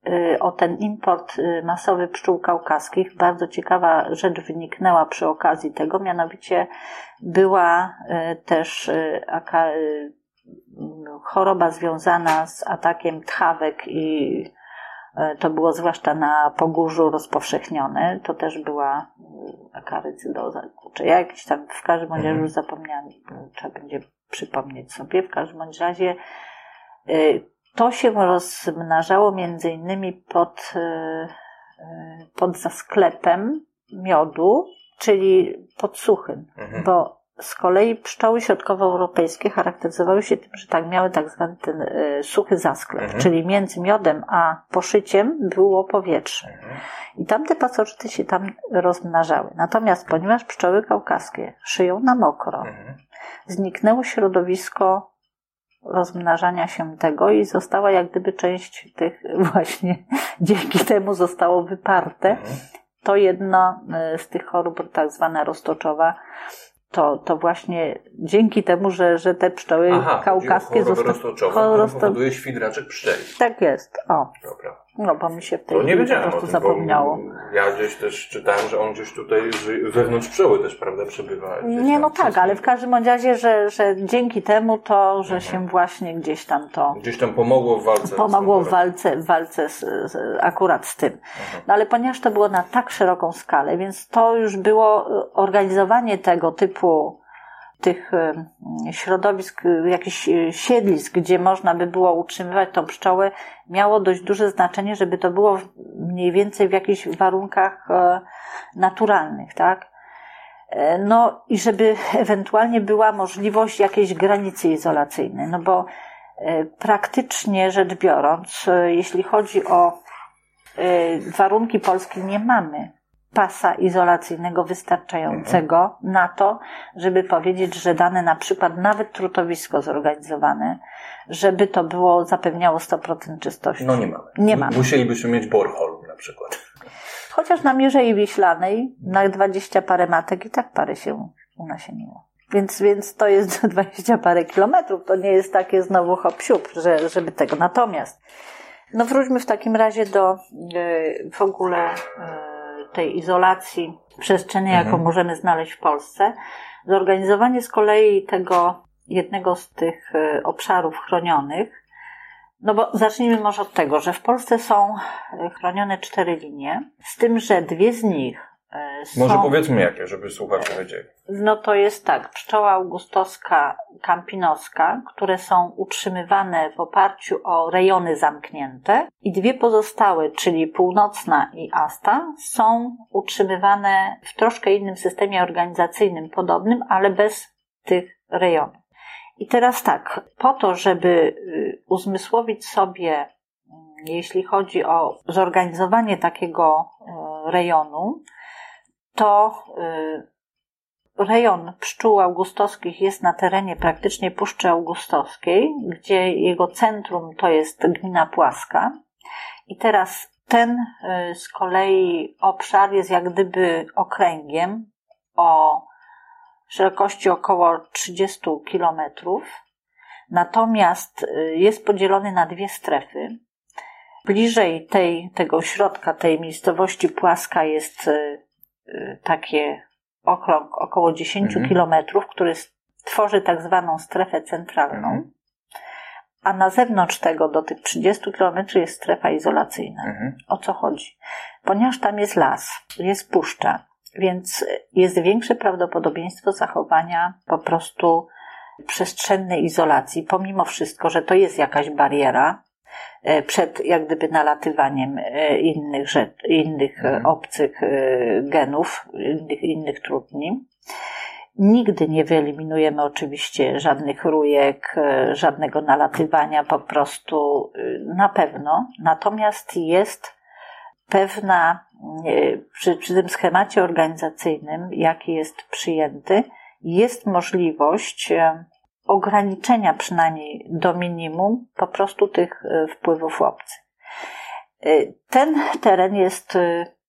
y, o ten import y, masowy pszczół kaukaskich. Bardzo ciekawa rzecz wyniknęła przy okazji tego, mianowicie była y, też y, y, choroba związana z atakiem tchawek i y, to było zwłaszcza na Pogórzu rozpowszechnione. To też była y, akarycydoza. Kurczę, ja jakiś tam w każdym razie już zapomniałam, y, trzeba będzie przypomnieć sobie. W każdym razie to się rozmnażało między innymi pod, pod zasklepem miodu, czyli pod suchym, Mhm. bo z kolei pszczoły środkowoeuropejskie charakteryzowały się tym, że tak miały tak zwany ten y, suchy zasklep, Mhm. czyli między miodem a poszyciem było powietrze. Mhm. I tamte pasożyty się tam rozmnażały. Natomiast ponieważ pszczoły kaukaskie szyją na mokro, Mhm. zniknęło środowisko rozmnażania się tego i została jak gdyby część tych właśnie, dzięki temu zostało wyparte. Mhm. To jedno y, z tych chorób, tak zwana roztoczowa, to, to właśnie dzięki temu, że, że te pszczoły Aha, kaukaskie zostały... zostały. roztoczową, cho- to rozto- powoduje świdraczek pszczeli. Tak jest. O, Dobra. No bo mi się w tej To nie chwili po wiedziałem o prostu tym, zapomniało. ja gdzieś też czytałem, że on gdzieś tutaj wewnątrz pszczoły też, prawda, przebywa. Nie, no tak, ale w każdym razie, że, że dzięki temu to, że Mhm. się właśnie gdzieś tam to Gdzieś tam pomogło w walce. pomogło w walce, w walce z, z, akurat z tym. No ale ponieważ to było na tak szeroką skalę, więc to już było y, organizowanie tego typu tych y, środowisk, y, jakichś y, siedlisk, gdzie można by było utrzymywać tą pszczołę, miało dość duże znaczenie, żeby to było mniej więcej w jakichś warunkach e, naturalnych, tak? E, No i żeby ewentualnie była możliwość jakiejś granicy izolacyjnej, no bo e, praktycznie rzecz biorąc, e, jeśli chodzi o e, warunki Polski, nie mamy pasa izolacyjnego wystarczającego na to, żeby powiedzieć, że dane na przykład nawet trutowisko zorganizowane, żeby to było zapewniało 100% czystości. No nie mamy. Nie mamy. Musielibyśmy mieć borehole na przykład. Chociaż na Mierzei Wiślanej na 20 parę matek i tak parę się unasieniło. Więc, więc to jest 20 parę kilometrów. To nie jest takie znowu hop że, żeby tego. Natomiast, no wróćmy w takim razie do e, w ogóle e, tej izolacji przestrzeni, jaką Mhm. możemy znaleźć w Polsce. Zorganizowanie z kolei tego jednego z tych e, obszarów chronionych. No bo zacznijmy może od tego, że w Polsce są e, chronione cztery linie, z tym, że dwie z nich są... Może powiedzmy jakie, żeby słuchacze wiedzieli. No to jest tak, pszczoła augustowska, kampinoska, które są utrzymywane w oparciu o rejony zamknięte i dwie pozostałe, czyli północna i asta, są utrzymywane w troszkę innym systemie organizacyjnym, podobnym, ale bez tych rejonów. I teraz tak, po to, żeby y, uzmysłowić sobie, mm, jeśli chodzi o zorganizowanie takiego y, rejonu, to y, rejon pszczół augustowskich jest na terenie praktycznie Puszczy Augustowskiej, gdzie jego centrum to jest gmina Płaska. I teraz ten y, z kolei obszar jest jak gdyby okręgiem o szerokości około 30 kilometrów. Natomiast y, jest podzielony na dwie strefy. Bliżej tej, tego środka, tej miejscowości Płaska jest takie okrąg około 10 Mhm. kilometrów, który tworzy tak zwaną strefę centralną. Mhm. A na zewnątrz tego, do tych 30 kilometrów, jest strefa izolacyjna. Mhm. O co chodzi? Ponieważ tam jest las, jest puszcza, więc jest większe prawdopodobieństwo zachowania po prostu przestrzennej izolacji, pomimo wszystko, że to jest jakaś bariera przed jak gdyby nalatywaniem e, innych, rzecz, innych Mhm. obcych genów, innych, innych trudni. Nigdy nie wyeliminujemy oczywiście żadnych rójek, żadnego nalatywania, po prostu na pewno. Natomiast jest pewna, przy, przy tym schemacie organizacyjnym, jaki jest przyjęty, jest możliwość ograniczenia przynajmniej do minimum po prostu tych wpływów obcych. Ten teren jest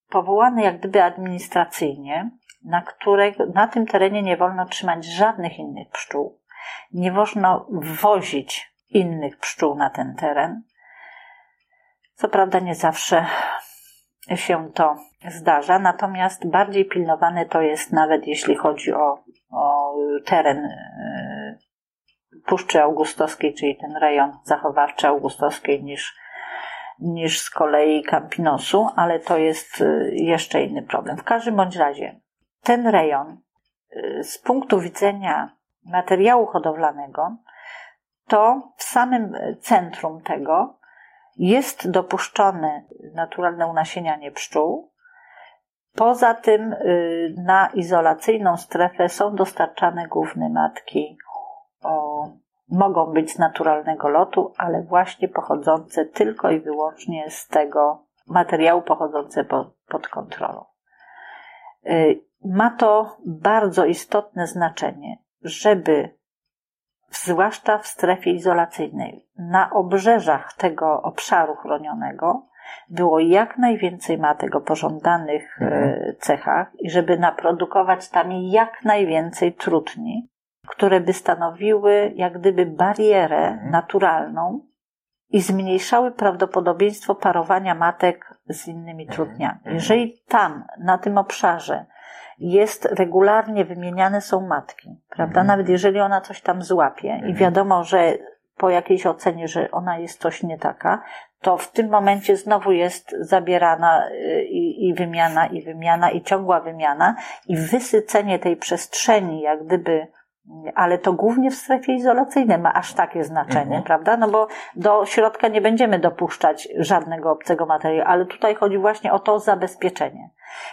powołany jak gdyby administracyjnie, na, której, na tym terenie nie wolno trzymać żadnych innych pszczół. Nie wolno wwozić innych pszczół na ten teren. Co prawda nie zawsze się to zdarza, natomiast bardziej pilnowane to jest nawet jeśli chodzi o, o teren Puszczy Augustowskiej, czyli ten rejon zachowawczy Augustowskiej niż, niż z kolei Campinosu, ale to jest jeszcze inny problem. W każdym bądź razie ten rejon z punktu widzenia materiału hodowlanego to w samym centrum tego jest dopuszczone naturalne unasienianie pszczół. Poza tym na izolacyjną strefę są dostarczane główne matki. Mogą być z naturalnego lotu, ale właśnie pochodzące tylko i wyłącznie z tego materiału pochodzące po, pod kontrolą. Ma to bardzo istotne znaczenie, żeby zwłaszcza w strefie izolacyjnej, na obrzeżach tego obszaru chronionego, było jak najwięcej matek o pożądanych mhm. cechach i żeby naprodukować tam jak najwięcej trutni, które by stanowiły jak gdyby barierę mhm. naturalną i zmniejszały prawdopodobieństwo parowania matek z innymi trudniami. Mhm. Jeżeli tam, na tym obszarze, jest regularnie wymieniane są matki, prawda? Mhm. Nawet jeżeli ona coś tam złapie mhm. i wiadomo, że po jakiejś ocenie, że ona jest coś nie taka, to w tym momencie znowu jest zabierana i, i wymiana, i wymiana, i ciągła wymiana, i wysycenie tej przestrzeni, jak gdyby ale to głównie w strefie izolacyjnej ma aż takie znaczenie, mhm. prawda? No bo do środka nie będziemy dopuszczać żadnego obcego materiału, ale tutaj chodzi właśnie o to zabezpieczenie.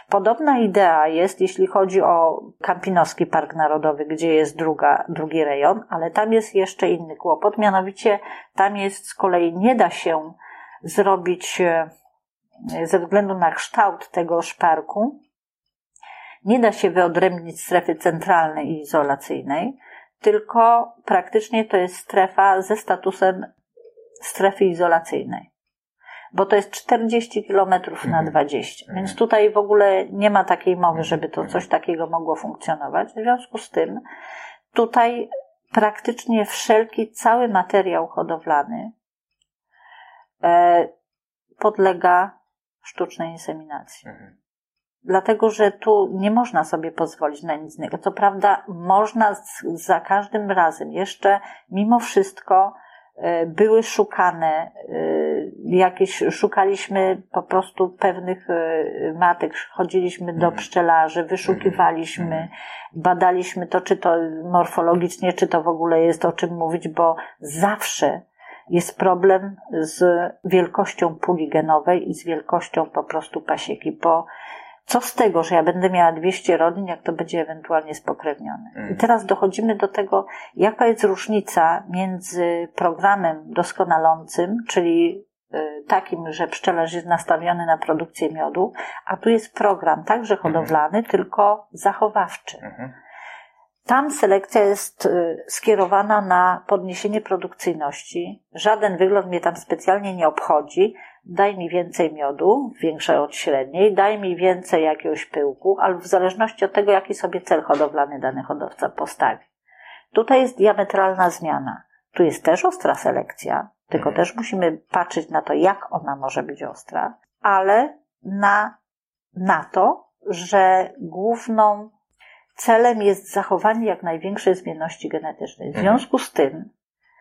Podobna idea jest, jeśli chodzi o Kampinoski Park Narodowy, gdzie jest druga, drugi rejon, ale tam jest jeszcze inny kłopot, mianowicie tam jest z kolei nie da się zrobić ze względu na kształt tegoż parku, nie da się wyodrębnić strefy centralnej i izolacyjnej, tylko praktycznie to jest strefa ze statusem strefy izolacyjnej. Bo to jest 40 km na 20. Mhm. Więc tutaj w ogóle nie ma takiej mowy, żeby to coś takiego mogło funkcjonować. W związku z tym tutaj praktycznie wszelki, cały materiał hodowlany e, podlega sztucznej inseminacji. Dlatego że tu nie można sobie pozwolić na nic innego. Co prawda, można za każdym razem jeszcze mimo wszystko e, były szukane e, jakieś, szukaliśmy po prostu pewnych e, matek, chodziliśmy do mhm. pszczelarzy, wyszukiwaliśmy, mhm. badaliśmy to, czy to morfologicznie, czy to w ogóle jest o czym mówić, bo zawsze jest problem z wielkością puli genowej i z wielkością po prostu pasieki, bo co z tego, że ja będę miała 200 rodzin, jak to będzie ewentualnie spokrewnione? I mm. teraz dochodzimy do tego, jaka jest różnica między programem doskonalącym, czyli y, takim, że pszczelarz jest nastawiony na produkcję miodu, a tu jest program także mhm. hodowlany, tylko zachowawczy. Mhm. Tam selekcja jest y, skierowana na podniesienie produkcyjności. Żaden wygląd mnie tam specjalnie nie obchodzi, daj mi więcej miodu, większej od średniej, daj mi więcej jakiegoś pyłku, ale w zależności od tego, jaki sobie cel hodowlany dany hodowca postawi. Tutaj jest diametralna zmiana. Tu jest też ostra selekcja, tylko mhm. też musimy patrzeć na to, jak ona może być ostra, ale na, na to, że główną celem jest zachowanie jak największej zmienności genetycznej. W mhm. związku z tym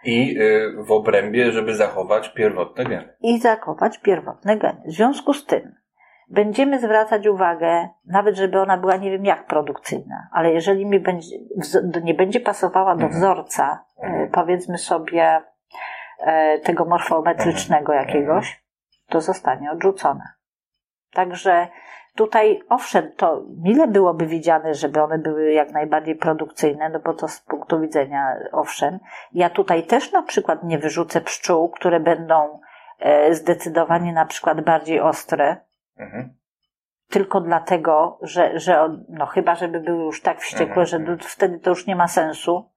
i y, w obrębie, żeby zachować pierwotne geny. I zachować pierwotne geny. W związku z tym, będziemy zwracać uwagę, nawet żeby ona była nie wiem jak produkcyjna, ale jeżeli mi będzie, nie będzie pasowała do Mhm. wzorca, e, powiedzmy sobie, e, tego morfometrycznego Mhm. jakiegoś, to zostanie odrzucona. Także tutaj, owszem, to mile byłoby widziane, żeby one były jak najbardziej produkcyjne, no bo to z punktu widzenia, owszem. Ja tutaj też na przykład nie wyrzucę pszczół, które będą e, zdecydowanie na przykład bardziej ostre, Mhm. tylko dlatego, że, że no chyba, żeby były już tak wściekłe, Mhm, że to- wtedy to już nie ma sensu,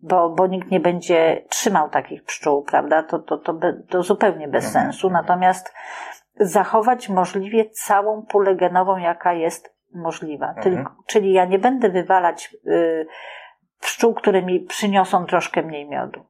bo, bo nikt nie będzie trzymał takich pszczół, prawda? To, to, to, be, to zupełnie bez Mhm, sensu. Natomiast zachować możliwie całą pulę genową, jaka jest możliwa. Mhm. Tylko, czyli ja nie będę wywalać y, pszczół, które mi przyniosą troszkę mniej miodu.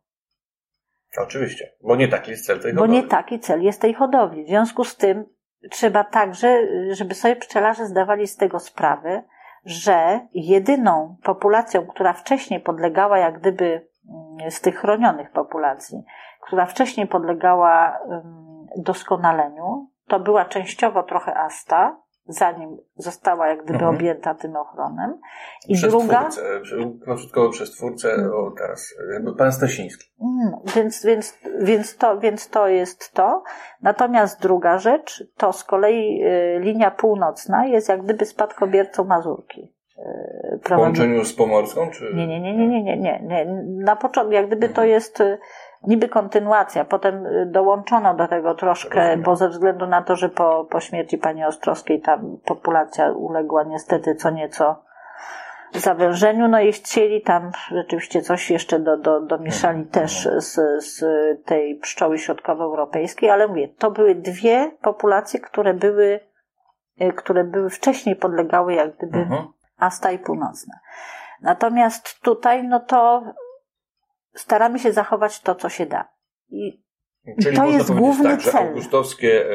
Oczywiście, bo nie taki jest cel tej Bo hodowli. nie taki cel jest tej hodowli. W związku z tym trzeba także, żeby sobie pszczelarze zdawali z tego sprawę, że jedyną populacją, która wcześniej podlegała jak gdyby mm, z tych chronionych populacji, która wcześniej podlegała mm, doskonaleniu, to była częściowo trochę asta, zanim została jak gdyby Mhm. objęta tym ochronem. I przez druga, przy- krótkowo przez twórcę, o teraz, pan Stasiński. Mm, Więc, więc, więc, to, więc to jest to. Natomiast druga rzecz, to z kolei y, linia północna jest jak gdyby spadkobiercą Mazurki. y, W połączeniu z Pomorską, czy... Nie, nie, nie, nie, nie, nie, nie. Na początku, jak gdyby to jest y, niby kontynuacja, potem y, dołączono do tego troszkę, Rozumiem. bo ze względu na to, że po, po śmierci pani Ostrowskiej ta populacja uległa niestety co nieco zawężeniu, no i chcieli tam rzeczywiście coś jeszcze do, do, domieszali Mhm. też z, z tej pszczoły środkowoeuropejskiej, ale mówię, to były dwie populacje, które były, y, które były wcześniej podlegały jak gdyby Mhm. Asta i Północna. Natomiast tutaj, no to staramy się zachować to, co się da. I Czyli to jest główny tak, że cel. augustowskie, e,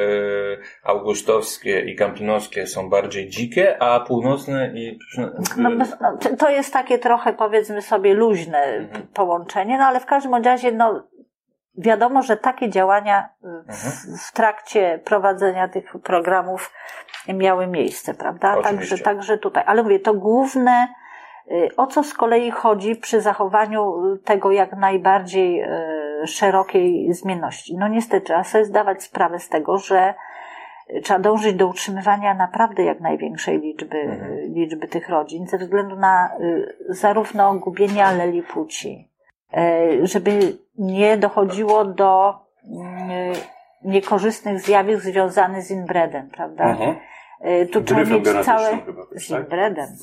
augustowskie i kampinowskie są bardziej dzikie, a północne i... no, no, to- jest takie trochę, powiedzmy sobie, luźne Mhm. połączenie, no ale w każdym razie, no, wiadomo, że takie działania w, Mhm. w trakcie prowadzenia tych programów miały miejsce, prawda? Oczywiście. Także, także tutaj. Ale mówię, to główne, o co z kolei chodzi przy zachowaniu y, tego jak najbardziej y, szerokiej zmienności. No niestety, trzeba sobie zdawać sprawę z tego, że y, trzeba dążyć do utrzymywania naprawdę jak największej liczby, Mhm. liczby tych rodzin, ze względu na zarówno gubienie aleli płci, y, żeby nie dochodziło do y, niekorzystnych zjawisk związanych z inbredem, prawda? Mhm. Y, Tu trzeba Dryfem mieć całe chyba też, tak?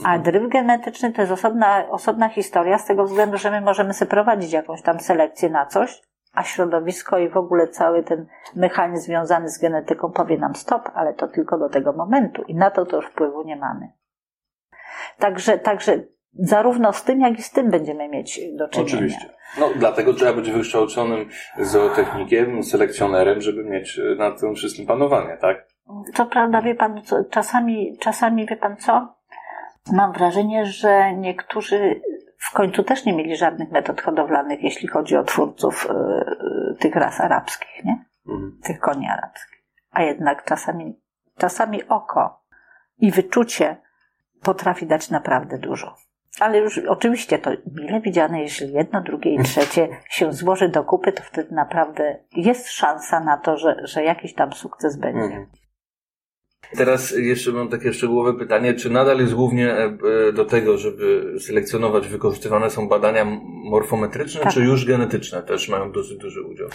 A dryf genetyczny to jest osobna, osobna historia z tego względu, że my możemy sobie prowadzić jakąś tam selekcję na coś, a środowisko i w ogóle cały ten mechanizm związany z genetyką powie nam stop, ale to tylko do tego momentu i na to to już wpływu nie mamy. Także, także zarówno z tym, jak i z tym będziemy mieć do czynienia. Oczywiście. No, dlatego trzeba być wykształconym zootechnikiem, selekcjonerem, żeby mieć e, nad tym wszystkim panowanie, tak? Co prawda, wie pan, co, czasami, czasami wie pan co? Mam wrażenie, że niektórzy w końcu też nie mieli żadnych metod hodowlanych, jeśli chodzi o twórców y, tych ras arabskich, nie? Mhm. Tych koni arabskich. A jednak czasami, czasami oko i wyczucie potrafi dać naprawdę dużo. Ale już oczywiście to mile widziane, jeśli jedno, drugie i trzecie się złoży do kupy, to wtedy naprawdę jest szansa na to, że, że jakiś tam sukces będzie. Mhm. Teraz jeszcze mam takie szczegółowe pytanie, czy nadal jest głównie e, e, do tego, żeby selekcjonować, wykorzystywane są badania morfometryczne, Tak. czy już genetyczne też mają dosyć duży udział?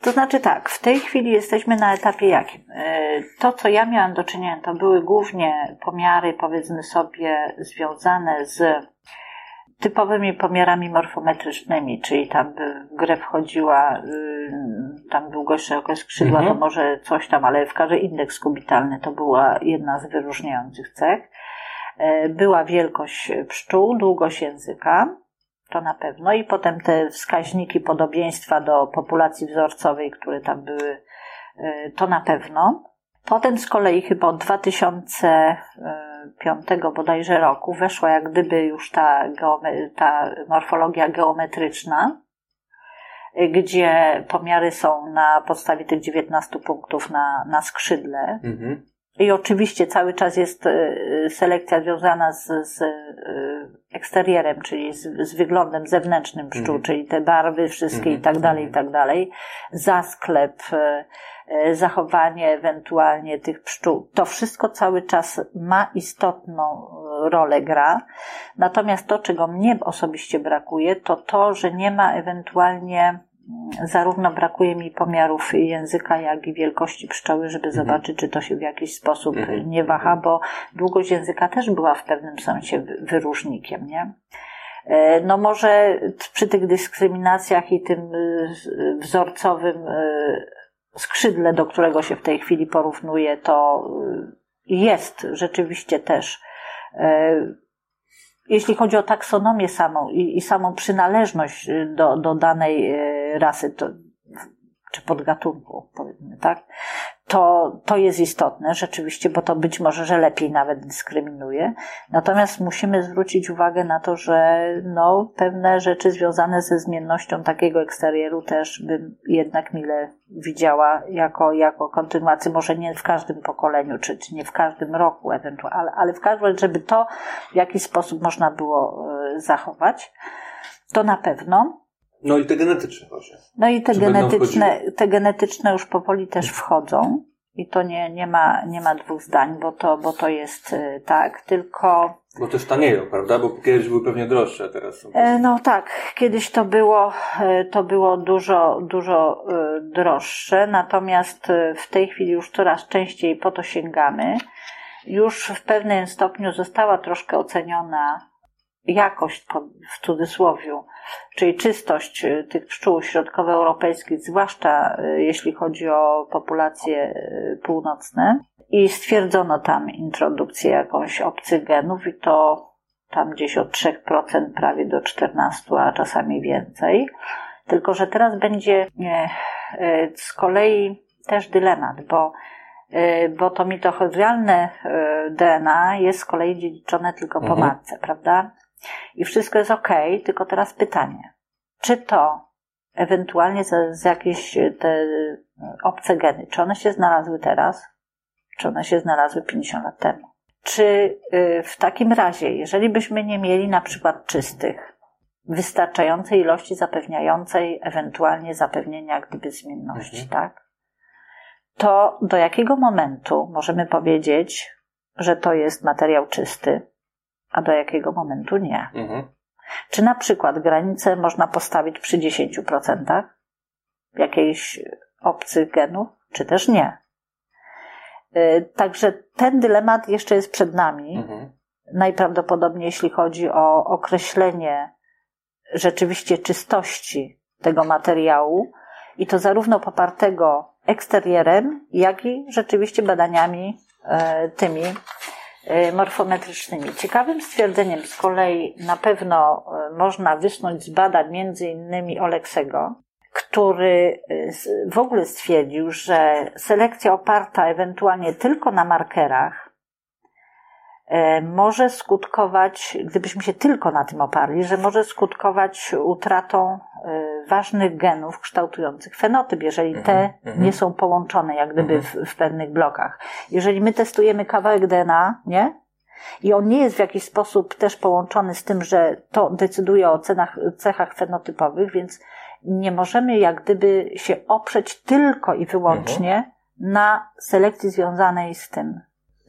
To znaczy tak, w tej chwili jesteśmy na etapie jakim? E, To, co ja miałam do czynienia, to były głównie pomiary, powiedzmy sobie, związane z typowymi pomiarami morfometrycznymi, czyli tam by w grę wchodziła, y, tam długość, szerokość skrzydła, Mhm. to może coś tam, ale w każdym indeks kubitalny to była jedna z wyróżniających cech. E, Była wielkość pszczół, długość języka, to na pewno, i potem te wskaźniki podobieństwa do populacji wzorcowej, które tam były, e, to na pewno. Potem z kolei chyba od 2005 bodajże roku weszła jak gdyby już ta, geome- ta morfologia geometryczna, y, gdzie pomiary są na podstawie tych 19 punktów na, na skrzydle, Mhm. I oczywiście cały czas jest e, selekcja związana z, z e, eksterierem, czyli z, z wyglądem zewnętrznym pszczół, Mhm. czyli te barwy wszystkie Mhm, i tak dalej, i mhm. tak dalej. Zasklep, e, zachowanie ewentualnie tych pszczół. To wszystko cały czas ma istotną e, rolę gra. Natomiast to, czego mnie osobiście brakuje, to to, że nie ma ewentualnie zarówno brakuje mi pomiarów języka, jak i wielkości pszczoły, żeby zobaczyć, czy to się w jakiś sposób Mhm. nie waha, bo długość języka też była w pewnym sensie wy- wyróżnikiem, nie? E, No może przy tych dyskryminacjach i tym wzorcowym skrzydle, do którego się w tej chwili porównuje, to y, jest rzeczywiście też e, jeśli chodzi o taksonomię samą i, i samą przynależność y, do, do danej y, rasy, to, czy podgatunku, powiedzmy, tak, to, to jest istotne rzeczywiście, bo to być może, że lepiej nawet dyskryminuje. Natomiast musimy zwrócić uwagę na to, że no, pewne rzeczy związane ze zmiennością takiego eksterieru też bym jednak mile widziała jako, jako kontynuację, może nie w każdym pokoleniu, czy, czy nie w każdym roku ewentualnie, ale, ale w każdym razie, żeby to w jakiś sposób można było e, zachować, to na pewno. No i te genetyczne właśnie. No i te Czy genetyczne, te genetyczne już powoli też wchodzą. I to nie, nie, ma, nie ma dwóch zdań, bo to, bo to jest y, tak, tylko Bo też tanieją, prawda? Bo kiedyś były pewnie droższe, teraz są. e, no tak, kiedyś to było, e, to było dużo, dużo e, droższe, natomiast w tej chwili już coraz częściej po to sięgamy. Już w pewnym stopniu została troszkę oceniona jakość, w cudzysłowiu, czyli czystość y, tych pszczół środkowoeuropejskich, zwłaszcza y, jeśli chodzi o populacje y, północne. I stwierdzono tam introdukcję jakąś obcych genów i to tam gdzieś od 3% prawie do 14%, a czasami więcej. Tylko, że teraz będzie e, e, z kolei też dylemat, bo e, bo to mitochondrialne DNA jest z kolei dziedziczone tylko po Mhm. matce, prawda? I wszystko jest ok, tylko teraz pytanie, czy to ewentualnie z, z jakieś e, te e, obce geny, czy one się znalazły teraz, czy one się znalazły 50 lat temu? Czy e, w takim razie, jeżeli byśmy nie mieli na przykład czystych, wystarczającej ilości zapewniającej ewentualnie zapewnienia gdyby zmienności, Mhm. tak? To do jakiego momentu możemy powiedzieć, że to jest materiał czysty, a do jakiego momentu nie? Mhm. Czy na przykład granicę można postawić przy 10% jakiejś obcych genów, czy też nie? Y, Także ten dylemat jeszcze jest przed nami Mhm. najprawdopodobniej jeśli chodzi o określenie rzeczywiście czystości tego materiału i to zarówno popartego eksterierem, jak i rzeczywiście badaniami e, tymi morfometrycznymi. Ciekawym stwierdzeniem z kolei na pewno e, można wysnuć z badań między innymi Oleksego, który e, w ogóle stwierdził, że selekcja oparta ewentualnie tylko na markerach e, może skutkować, gdybyśmy się tylko na tym oparli, że może skutkować utratą e, ważnych genów kształtujących fenotyp, jeżeli te Mhm, mhm. nie są połączone jak gdyby w, w pewnych blokach. Jeżeli my testujemy kawałek DNA, nie? I on nie jest w jakiś sposób też połączony z tym, że to decyduje o cenach, cechach fenotypowych, więc nie możemy jak gdyby się oprzeć tylko i wyłącznie na selekcji związanej z tym,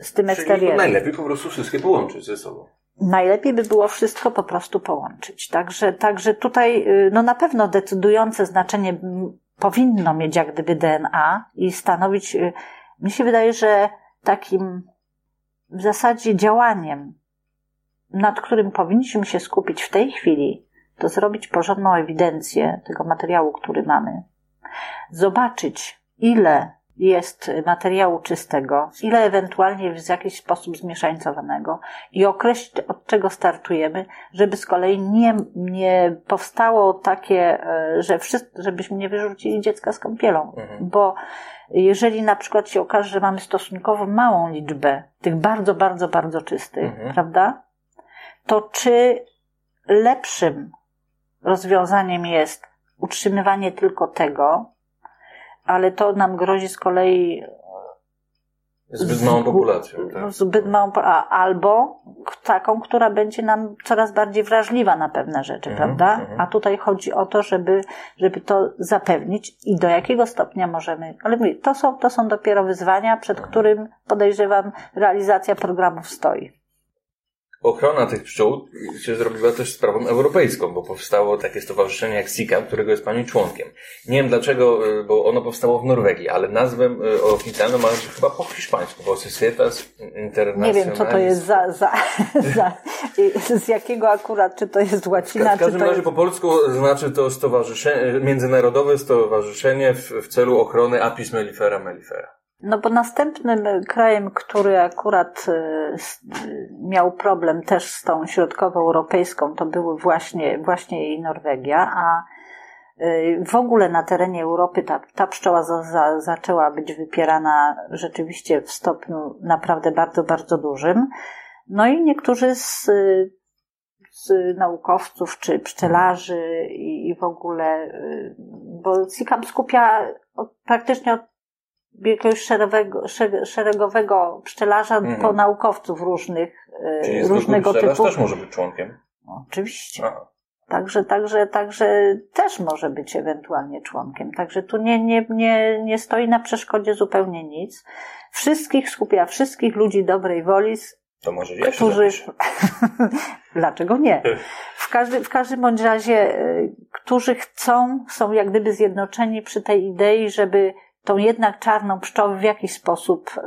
z tym eksterierem. najlepiej po prostu wszystkie połączyć ze sobą. Najlepiej by było wszystko po prostu połączyć. Także, także tutaj y, no na pewno decydujące znaczenie powinno mieć jak gdyby DNA i stanowić, y, mi się wydaje, że takim w zasadzie działaniem, nad którym powinniśmy się skupić w tej chwili, to zrobić porządną ewidencję tego materiału, który mamy. Zobaczyć, ile jest materiału czystego, ile ewentualnie w jakiś sposób zmieszańcowanego i określić, od czego startujemy, żeby z kolei nie, nie powstało takie, e, że wszyscy, żebyśmy nie wyrzucili dziecka z kąpielą. Mhm. Bo jeżeli na przykład się okaże, że mamy stosunkowo małą liczbę tych bardzo, bardzo, bardzo czystych, Mhm. prawda? To czy lepszym rozwiązaniem jest utrzymywanie tylko tego, ale to nam grozi z kolei Zbyt małą populacją. Tak? Zbyt małą, a, albo taką, która będzie nam coraz bardziej wrażliwa na pewne rzeczy, Mhm, prawda? mhm. A tutaj chodzi o to, żeby, żeby to zapewnić i do jakiego stopnia możemy, ale mówię, to są, to są dopiero wyzwania, przed którym podejrzewam realizacja programów stoi. Ochrona tych pszczół się zrobiła też sprawą europejską, bo powstało takie stowarzyszenie jak SICAM, którego jest pani członkiem. Nie wiem dlaczego, y, bo ono powstało w Norwegii, ale nazwę y, oficjalną ma chyba po hiszpańsku, bo Societas Internacionalis. Nie wiem, co to jest za, za, za z jakiego akurat, czy to jest łacina, W każdym razie jest... po polsku znaczy to stowarzyszenie, międzynarodowe stowarzyszenie w, w celu ochrony Apis mellifera mellifera. No bo następnym krajem, który akurat y, y, miał problem też z tą środkowoeuropejską, to były właśnie, właśnie i Norwegia, a y, w ogóle na terenie Europy ta, ta pszczoła za, za, zaczęła być wypierana rzeczywiście w stopniu naprawdę bardzo, bardzo dużym. No i niektórzy z, z naukowców czy pszczelarzy i, i w ogóle, bo CICAM skupia od, praktycznie od jakiegoś szeregowego, szereg- szeregowego pszczelarza Mhm. po naukowców różnych, y, Czyli różnego typu. też może być członkiem. Oczywiście. Aha. Także, także, także też może być ewentualnie członkiem. Także tu nie, nie, nie, nie stoi na przeszkodzie zupełnie nic. Wszystkich skupia, wszystkich ludzi dobrej woli, To może ja którzy. Dlaczego nie? W, każdy, w każdym bądź razie, y, którzy chcą, są jak gdyby zjednoczeni przy tej idei, żeby tą jednak czarną pszczołę w jakiś sposób y,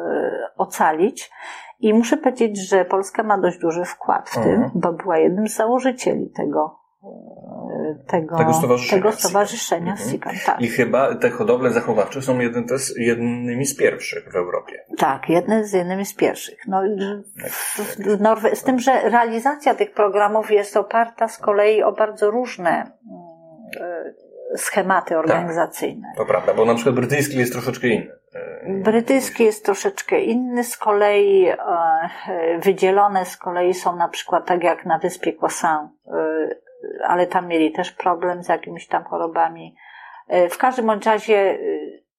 ocalić. I muszę powiedzieć, że Polska ma dość duży wkład w tym, Mhm. bo była jednym z założycieli tego, y, tego, Tego stowarzyszenia tego stowarzyszenia Mhm. SICAM. Tak. I chyba te hodowle zachowawcze są jednym, też, jednymi z pierwszych w Europie. Tak, jedne z jednymi z pierwszych. No, w, w Norwe- z tym, że realizacja tych programów jest oparta z kolei o bardzo różne mm, e, schematy organizacyjne. To prawda, bo na przykład brytyjski jest troszeczkę inny. E, Brytyjski jest troszeczkę inny, z kolei e, wydzielone z kolei są na przykład tak jak na wyspie e, ale tam mieli też problem z jakimiś tam chorobami. E, W każdym bądź razie e,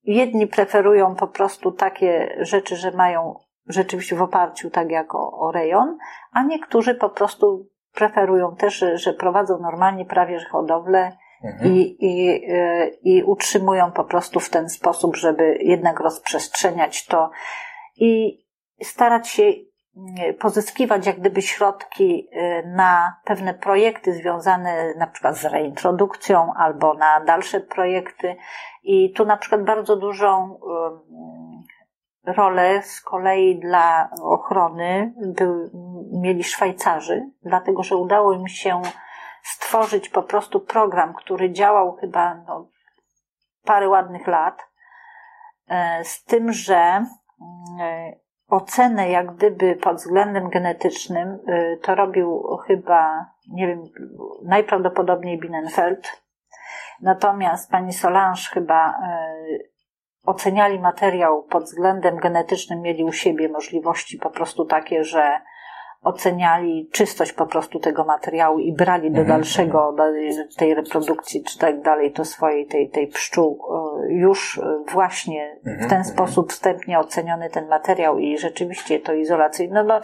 jedni preferują po prostu takie rzeczy, że mają rzeczywiście w oparciu tak jak o, o rejon, a niektórzy po prostu preferują też, że, że prowadzą normalnie prawie że hodowlę Mhm. i, i, y, i utrzymują po prostu w ten sposób, żeby jednak rozprzestrzeniać to i starać się pozyskiwać jak gdyby środki y, na pewne projekty związane na przykład z reintrodukcją albo na dalsze projekty. I tu na przykład bardzo dużą rolę z kolei dla ochrony mieli Szwajcarzy, dlatego że udało im się stworzyć po prostu program, który działał chyba no, parę ładnych lat, e, z tym, że e, ocenę jak gdyby pod względem genetycznym e, to robił chyba, nie wiem, najprawdopodobniej Bienenfeld. Natomiast pani Solange chyba oceniali materiał pod względem genetycznym, mieli u siebie możliwości po prostu takie, że oceniali czystość po prostu tego materiału i brali do Mhm, dalszego, do tej reprodukcji czy tak dalej, to swojej tej, tej pszczół, e, już właśnie w Mhm, ten mhm. sposób wstępnie oceniony ten materiał i rzeczywiście to izolacyjne, no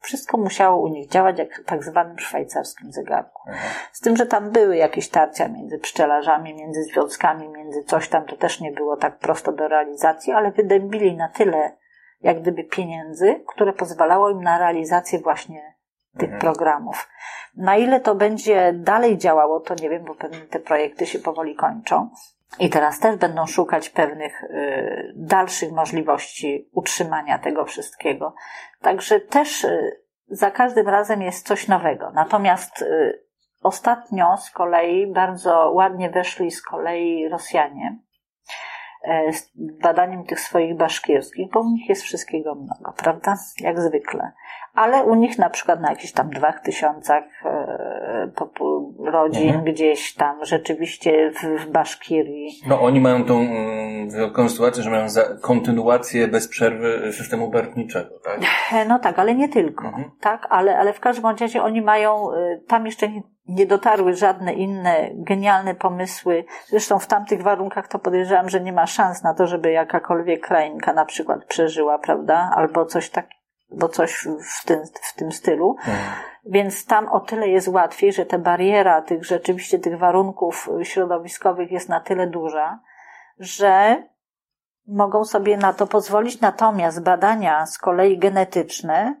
wszystko musiało u nich działać jak w tak zwanym szwajcarskim zegarku. Mhm. Z tym, że tam były jakieś tarcia między pszczelarzami, między związkami, między coś tam, to też nie było tak prosto do realizacji, ale wydębili na tyle jak gdyby pieniędzy, które pozwalało im na realizację właśnie tych Mhm. programów. Na ile to będzie dalej działało, to nie wiem, bo pewnie te projekty się powoli kończą. I teraz też będą szukać pewnych y, dalszych możliwości utrzymania tego wszystkiego. Także też y, za każdym razem jest coś nowego. Natomiast y, ostatnio z kolei bardzo ładnie weszli z kolei Rosjanie z badaniem tych swoich baszkierskich, bo u nich jest wszystkiego mnogo, prawda? Jak zwykle. Ale u nich na przykład na jakichś tam dwóch tysiącach e, e, rodzin Mhm. gdzieś tam, rzeczywiście w, w Baszkirii. No oni mają tą wyjątkową sytuację, że mają kontynuację bez przerwy systemu barwniczego, tak? No tak, ale nie tylko, Mhm. tak, ale, ale w każdym razie oni mają, y, tam jeszcze nie, nie dotarły żadne inne genialne pomysły. Zresztą w tamtych warunkach to podejrzewam, że nie ma szans na to, żeby jakakolwiek krainka na przykład przeżyła, prawda, albo coś tak, bo coś w tym, w tym stylu. Mhm. Więc tam o tyle jest łatwiej, że ta bariera tych rzeczywiście tych warunków środowiskowych jest na tyle duża, że mogą sobie na to pozwolić. Natomiast badania z kolei genetyczne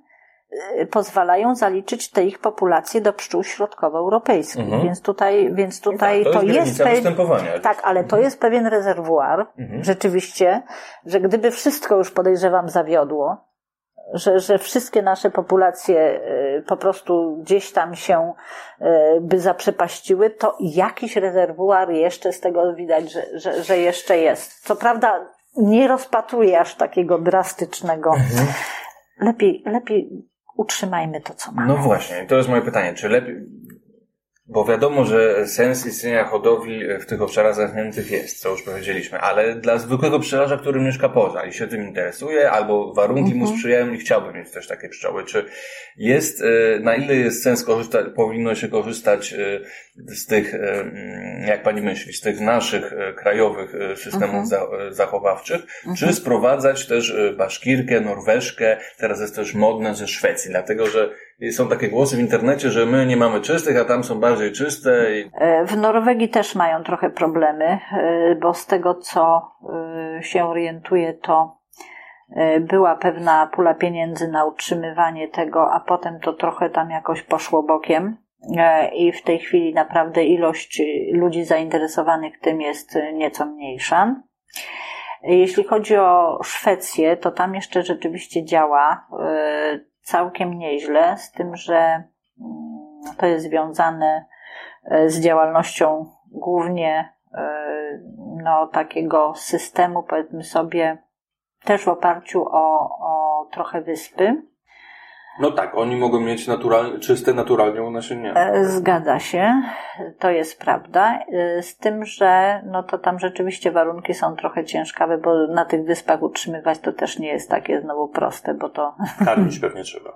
y, pozwalają zaliczyć te ich populacje do pszczół środkowoeuropejskich. Mhm. Więc tutaj, więc tutaj tak, to, jest, granica pe- występowania. tak, ale to jest pewien rezerwuar, Mhm. rzeczywiście, że gdyby wszystko już podejrzewam zawiodło, że, że wszystkie nasze populacje y, po prostu gdzieś tam się y, by zaprzepaściły, to jakiś rezerwuar jeszcze z tego widać, że, że, że jeszcze jest. Co prawda nie rozpatruję aż takiego drastycznego. Mhm. Lepiej, lepiej utrzymajmy to, co mamy. No właśnie, to jest moje pytanie. Czy lepiej. Bo wiadomo, że sens istnienia hodowli w tych obszarach zamkniętych jest, co już powiedzieliśmy, ale dla zwykłego pszczelarza, który mieszka poza i się tym interesuje, albo warunki mu sprzyjają i chciałby mieć też takie pszczoły, czy jest, e, na ile jest sens korzystać, powinno się korzystać e, z tych, e, jak pani myśli, z tych naszych krajowych systemów e, zachowawczych, czy sprowadzać też baszkirkę, norweszkę, teraz jest też modne ze Szwecji, dlatego że są takie głosy w internecie, że my nie mamy czystych, a tam są bardziej czyste. I... E, W Norwegii też mają trochę problemy, e, bo z tego co e, się orientuję, to była pewna pula pieniędzy na utrzymywanie tego, a potem to trochę tam jakoś poszło bokiem. I w tej chwili naprawdę ilość ludzi zainteresowanych tym jest nieco mniejsza. Jeśli chodzi o Szwecję, to tam jeszcze rzeczywiście działa całkiem nieźle, z tym, że mm, to jest związane e, z działalnością głównie e, no, takiego systemu, powiedzmy sobie, też w oparciu o, o trochę wyspy. No tak, oni mogą mieć naturalnie, czyste naturalnie, u nas nie. E, Zgadza się, to jest prawda. E, Z tym, że no to tam rzeczywiście warunki są trochę ciężkawe, bo na tych wyspach utrzymywać to też nie jest takie znowu proste, bo to. Karmić pewnie trzeba.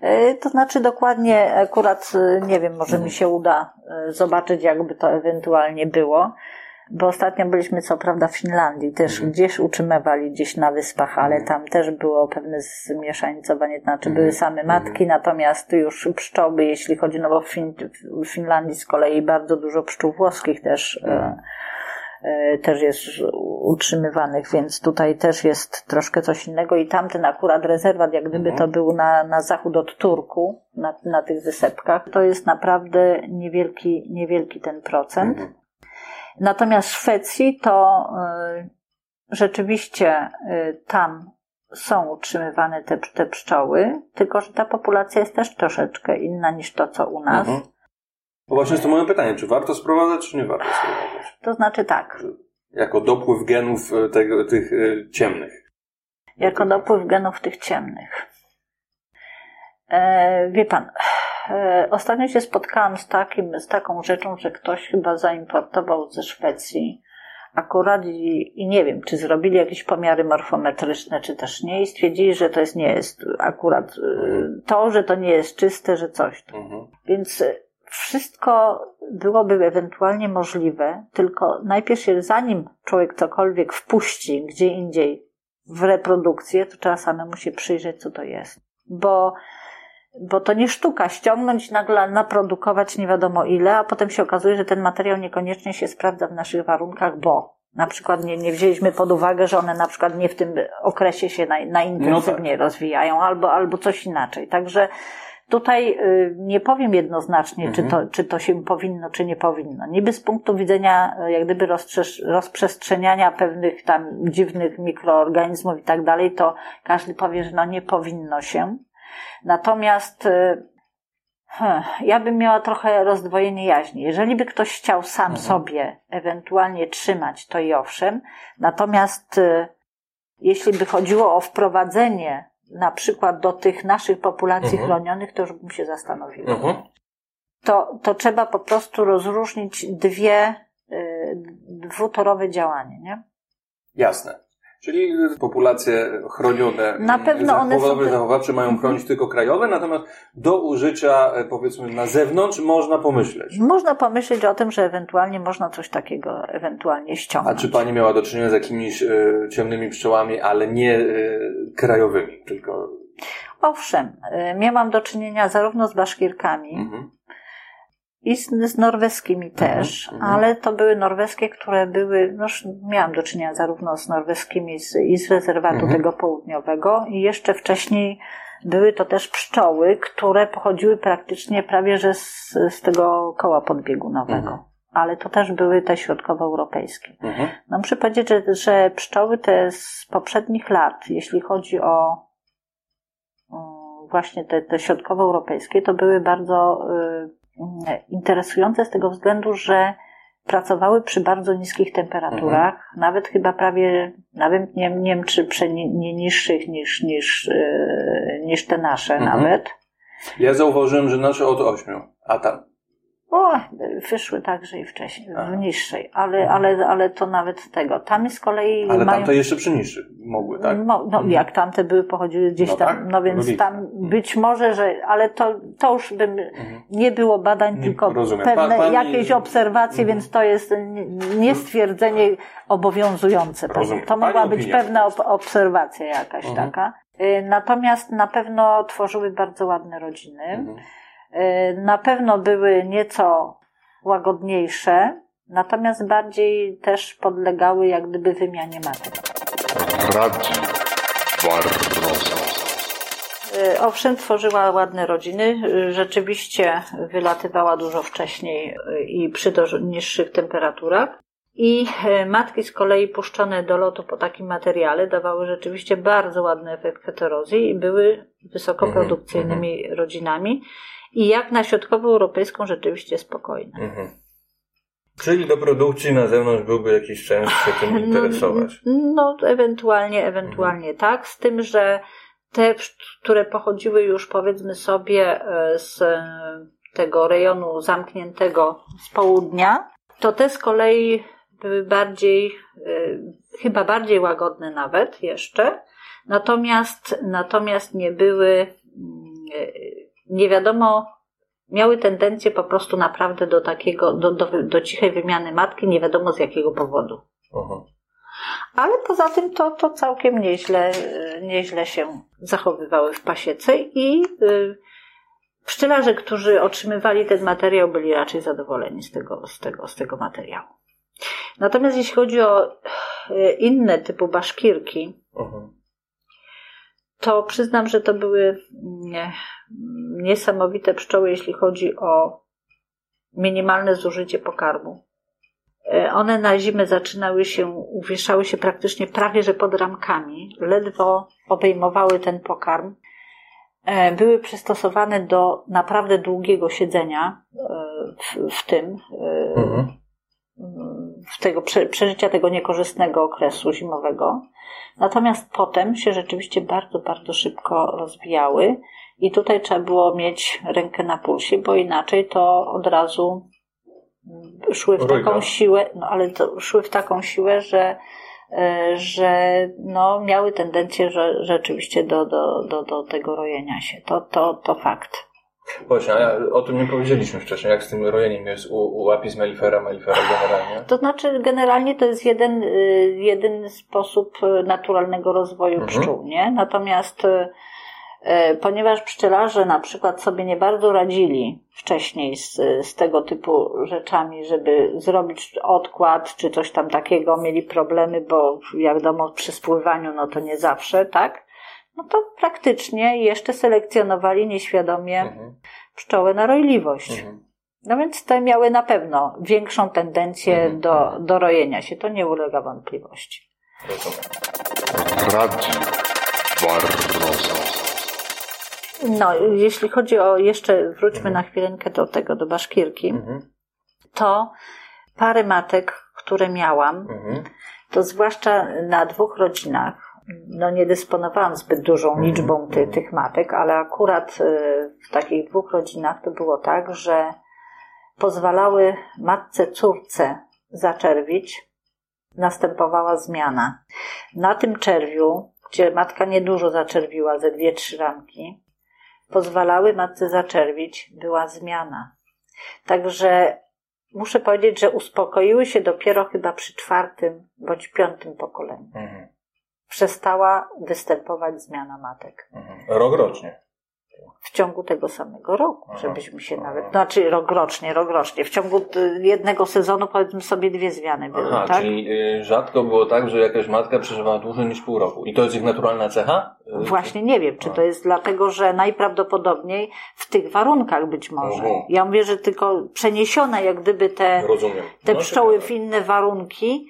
E, To znaczy dokładnie, akurat nie wiem, może mi się uda zobaczyć, jakby to ewentualnie było. Bo ostatnio byliśmy co prawda w Finlandii, też gdzieś utrzymywali gdzieś na wyspach, ale tam też było pewne zmieszańcowanie, znaczy były same matki, natomiast już pszczoły, jeśli chodzi, no bo w, fin- w Finlandii z kolei bardzo dużo pszczół włoskich też, e, e, też jest utrzymywanych, więc tutaj też jest troszkę coś innego i tamten akurat rezerwat, jak gdyby to był na, na zachód od Turku, na, na tych wysepkach, to jest naprawdę niewielki, niewielki ten procent. Natomiast w Szwecji to y, rzeczywiście y, tam są utrzymywane te, te pszczoły, tylko że ta populacja jest też troszeczkę inna niż to, co u nas. Mhm. No właśnie jest to moje pytanie, czy warto sprowadzać, czy nie warto sprowadzać? To znaczy tak, Jako dopływ genów e, tego, tych e, ciemnych. jako dopływ genów tych ciemnych. E, wie pan, ostatnio się spotkałam z, takim, z taką rzeczą, że ktoś chyba zaimportował ze Szwecji akurat i, i nie wiem, czy zrobili jakieś pomiary morfometryczne, czy też nie i stwierdzili, że to jest, nie jest akurat e, to, że to nie jest czyste, że coś. tam. Mhm. Więc e, wszystko byłoby ewentualnie możliwe, tylko najpierw się, zanim człowiek cokolwiek wpuści gdzie indziej w reprodukcję, to trzeba samemu się przyjrzeć, co to jest. Bo, bo to nie sztuka ściągnąć, nagle naprodukować nie wiadomo ile, a potem się okazuje, że ten materiał niekoniecznie się sprawdza w naszych warunkach, bo na przykład nie, nie wzięliśmy pod uwagę, że one na przykład nie w tym okresie się naj, najintensywniej rozwijają, albo, albo coś inaczej. Także Tutaj y, nie powiem jednoznacznie, czy, to, czy to się powinno, czy nie powinno. Niby z punktu widzenia y, jak gdyby rozprzestrzeniania pewnych tam dziwnych mikroorganizmów i tak dalej, to każdy powie, że no nie powinno się. Natomiast y, hmm, ja bym miała trochę rozdwojenie jaźni. Jeżeli by ktoś chciał sam sobie ewentualnie trzymać, to i owszem. Natomiast y, jeśli by chodziło o wprowadzenie na przykład do tych naszych populacji Mhm. chronionych, to już bym się zastanowiła. Mhm. to, to trzeba po prostu rozróżnić dwie, y, dwutorowe działanie, nie? Jasne. Czyli populacje chronione Na pewno one są zachowawcze mają chronić tylko krajowe, natomiast do użycia e, powiedzmy na zewnątrz można pomyśleć. Można pomyśleć o tym, że ewentualnie można coś takiego ewentualnie A ściągnąć. czy pani miała do czynienia z jakimiś e, ciemnymi pszczołami, ale nie e, krajowymi, tylko... Owszem, y, miałam do czynienia zarówno z baszkirkami Mhm. I z, z norweskimi też, mhm. ale to były norweskie, które były, no miałam do czynienia zarówno z norweskimi z, i z rezerwatu Mhm. tego południowego i jeszcze wcześniej były to też pszczoły, które pochodziły praktycznie prawie że z, z tego koła podbiegunowego. Mhm. Ale to też były te środkowoeuropejskie. Mhm. No muszę powiedzieć, że, że pszczoły te z poprzednich lat, jeśli chodzi o mm, właśnie te, te środkowoeuropejskie, to były bardzo y, interesujące z tego względu, że pracowały przy bardzo niskich temperaturach, nawet chyba prawie, nawet nie, nie wiem czy przy nie, nie niższych niż, niż, y, niż te nasze Mhm. nawet. Ja zauważyłem, że nasze od ośmiu, a tam. O, wyszły także i wcześniej, Aha. w niższej, ale, ale, ale to nawet tego. Tam z kolei Ale mają... tamte jeszcze przy niższych mogły, tak? No, no Mhm. jak tamte były, pochodziły gdzieś No tam, tak, no więc logika. tam być może, że, ale to, to już bym, Mhm. nie było badań, Nie, tylko rozumiem. pewne jakieś obserwacje, Mhm. więc to jest nie- nie stwierdzenie obowiązujące. Rozumiem. To mogła Pani być opinia pewna ob- obserwacja jakaś Mhm. taka. Y, Natomiast na pewno tworzyły bardzo ładne rodziny. Mhm. Y, Na pewno były nieco łagodniejsze, natomiast bardziej też podlegały jak gdyby wymianie matek. Barroso. Y, Owszem, tworzyła ładne rodziny. y, Rzeczywiście wylatywała dużo wcześniej i przy niższych temperaturach. I matki z kolei puszczone do lotu po takim materiale dawały rzeczywiście bardzo ładny efekt heterozji i były wysokoprodukcyjnymi rodzinami. I jak na środkowoeuropejską rzeczywiście spokojne. Mhm. Czyli do produkcji na zewnątrz byłby jakiś sens się tym interesować. No, no ewentualnie, ewentualnie tak, z tym, że te, które pochodziły już powiedzmy sobie e, z e, tego rejonu zamkniętego z południa, to te z kolei były bardziej, e, chyba bardziej łagodne nawet jeszcze, natomiast, natomiast nie były, mm, nie wiadomo, miały tendencję po prostu naprawdę do takiego, do, do, do cichej wymiany matki, nie wiadomo z jakiego powodu. Aha. Ale poza tym to, to całkiem nieźle, nieźle się zachowywały w pasiece i y, pszczelarze, którzy otrzymywali ten materiał, byli raczej zadowoleni z tego, z tego, z tego materiału. Natomiast jeśli chodzi o y, inne typu baszkirki, to przyznam, że to były nie, niesamowite pszczoły, jeśli chodzi o minimalne zużycie pokarmu. E, One na zimę zaczynały się, uwieszały się praktycznie prawie że pod ramkami, ledwo obejmowały ten pokarm. E, Były przystosowane do naprawdę długiego siedzenia e, w, w tym, Mhm. W tego prze, przeżycia tego niekorzystnego okresu zimowego. Natomiast potem się rzeczywiście bardzo, bardzo szybko rozwijały i tutaj trzeba było mieć rękę na pulsie, bo inaczej to od razu mm, szły w taką siłę, no ale to szły w taką siłę, że, e, że no, miały tendencję że, rzeczywiście do, do, do, do tego rojenia się. To, to, to fakt. Właśnie, a o tym nie powiedzieliśmy wcześniej, jak z tym rojeniem jest u, u Apis mellifera, mellifera generalnie. To znaczy, generalnie to jest jeden, y, jeden sposób y, naturalnego rozwoju Mhm. pszczół, nie? Natomiast y, ponieważ pszczelarze na przykład sobie nie bardzo radzili wcześniej z, z tego typu rzeczami, żeby zrobić odkład czy coś tam takiego, mieli problemy, bo jak wiadomo przy spływaniu no to nie zawsze, tak? No to praktycznie jeszcze selekcjonowali nieświadomie Mhm. pszczołę na rojliwość. Mhm. No więc te miały na pewno większą tendencję Mhm. do, do rojenia się. To nie ulega wątpliwości. No, jeśli chodzi o jeszcze, wróćmy na chwilę do tego, do baszkirki, Mhm. to pary matek, które miałam, Mhm. to zwłaszcza na dwóch rodzinach, no nie dysponowałam zbyt dużą Mhm. liczbą ty, tych matek, ale akurat y, w takich dwóch rodzinach to było tak, że pozwalały matce córce zaczerwić, następowała zmiana. Na tym czerwiu, gdzie matka niedużo zaczerwiła, ze dwie, trzy ramki, pozwalały matce zaczerwić, była zmiana. Także muszę powiedzieć, że uspokoiły się dopiero chyba przy czwartym bądź piątym pokoleniu. Mhm. Przestała występować zmiana matek. Mhm. Rok rocznie. W ciągu tego samego roku, Aha. żebyśmy się Aha. nawet, znaczy rok rocznie, rok rocznie. W ciągu jednego sezonu powiedzmy sobie dwie zmiany były, Aha, tak? czyli y, rzadko było tak, że jakaś matka przeżywała dłużej niż pół roku. I to jest ich naturalna cecha? Y, Właśnie nie wiem, czy to jest dlatego, że najprawdopodobniej w tych warunkach być może. Mhm. Ja mówię, że tylko przeniesione jak gdyby te, Rozumiem. te No, pszczoły w inne warunki,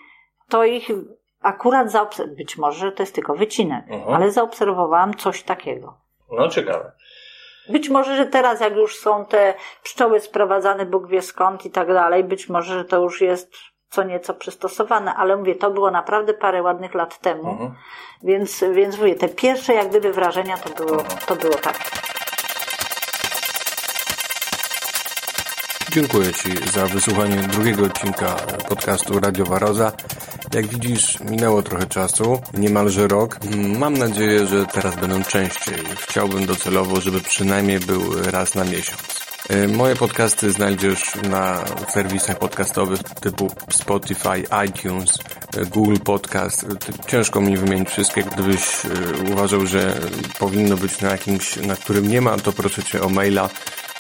to ich akurat zaobserwowałam, być może że to jest tylko wycinek, Mhm. ale zaobserwowałam coś takiego. No ciekawe. Być może, że teraz jak już są te pszczoły sprowadzane Bóg wie skąd i tak dalej, być może, że to już jest co nieco przystosowane, ale mówię, to było naprawdę parę ładnych lat temu, Mhm. więc, więc mówię, te pierwsze jak gdyby wrażenia to było, to było tak. Dziękuję Ci za wysłuchanie drugiego odcinka podcastu Radio Waroza. Jak widzisz, minęło trochę czasu, niemalże rok. Mam nadzieję, że teraz będą częściej. Chciałbym docelowo, żeby przynajmniej był raz na miesiąc. E, Moje podcasty znajdziesz na serwisach podcastowych typu Spotify, iTunes, e, Google Podcast. E, Ciężko mi wymienić wszystkie. Gdybyś uważał, że powinno być na jakimś, na którym nie ma, to proszę Cię o maila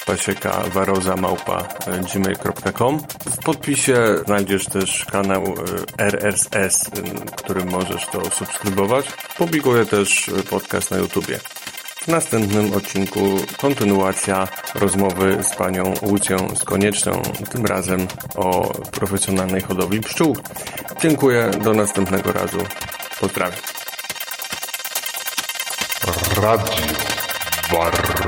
pasieka waroza małpa e, gmail.com. W podpisie znajdziesz też kanał e, RSS, e, którym możesz to subskrybować. Publikuję też podcast na YouTubie. W następnym odcinku kontynuacja rozmowy z panią Łucją z Konieczną, tym razem o profesjonalnej hodowli pszczół. Dziękuję, do następnego razu. Pozdrawiam. Radio Barroza.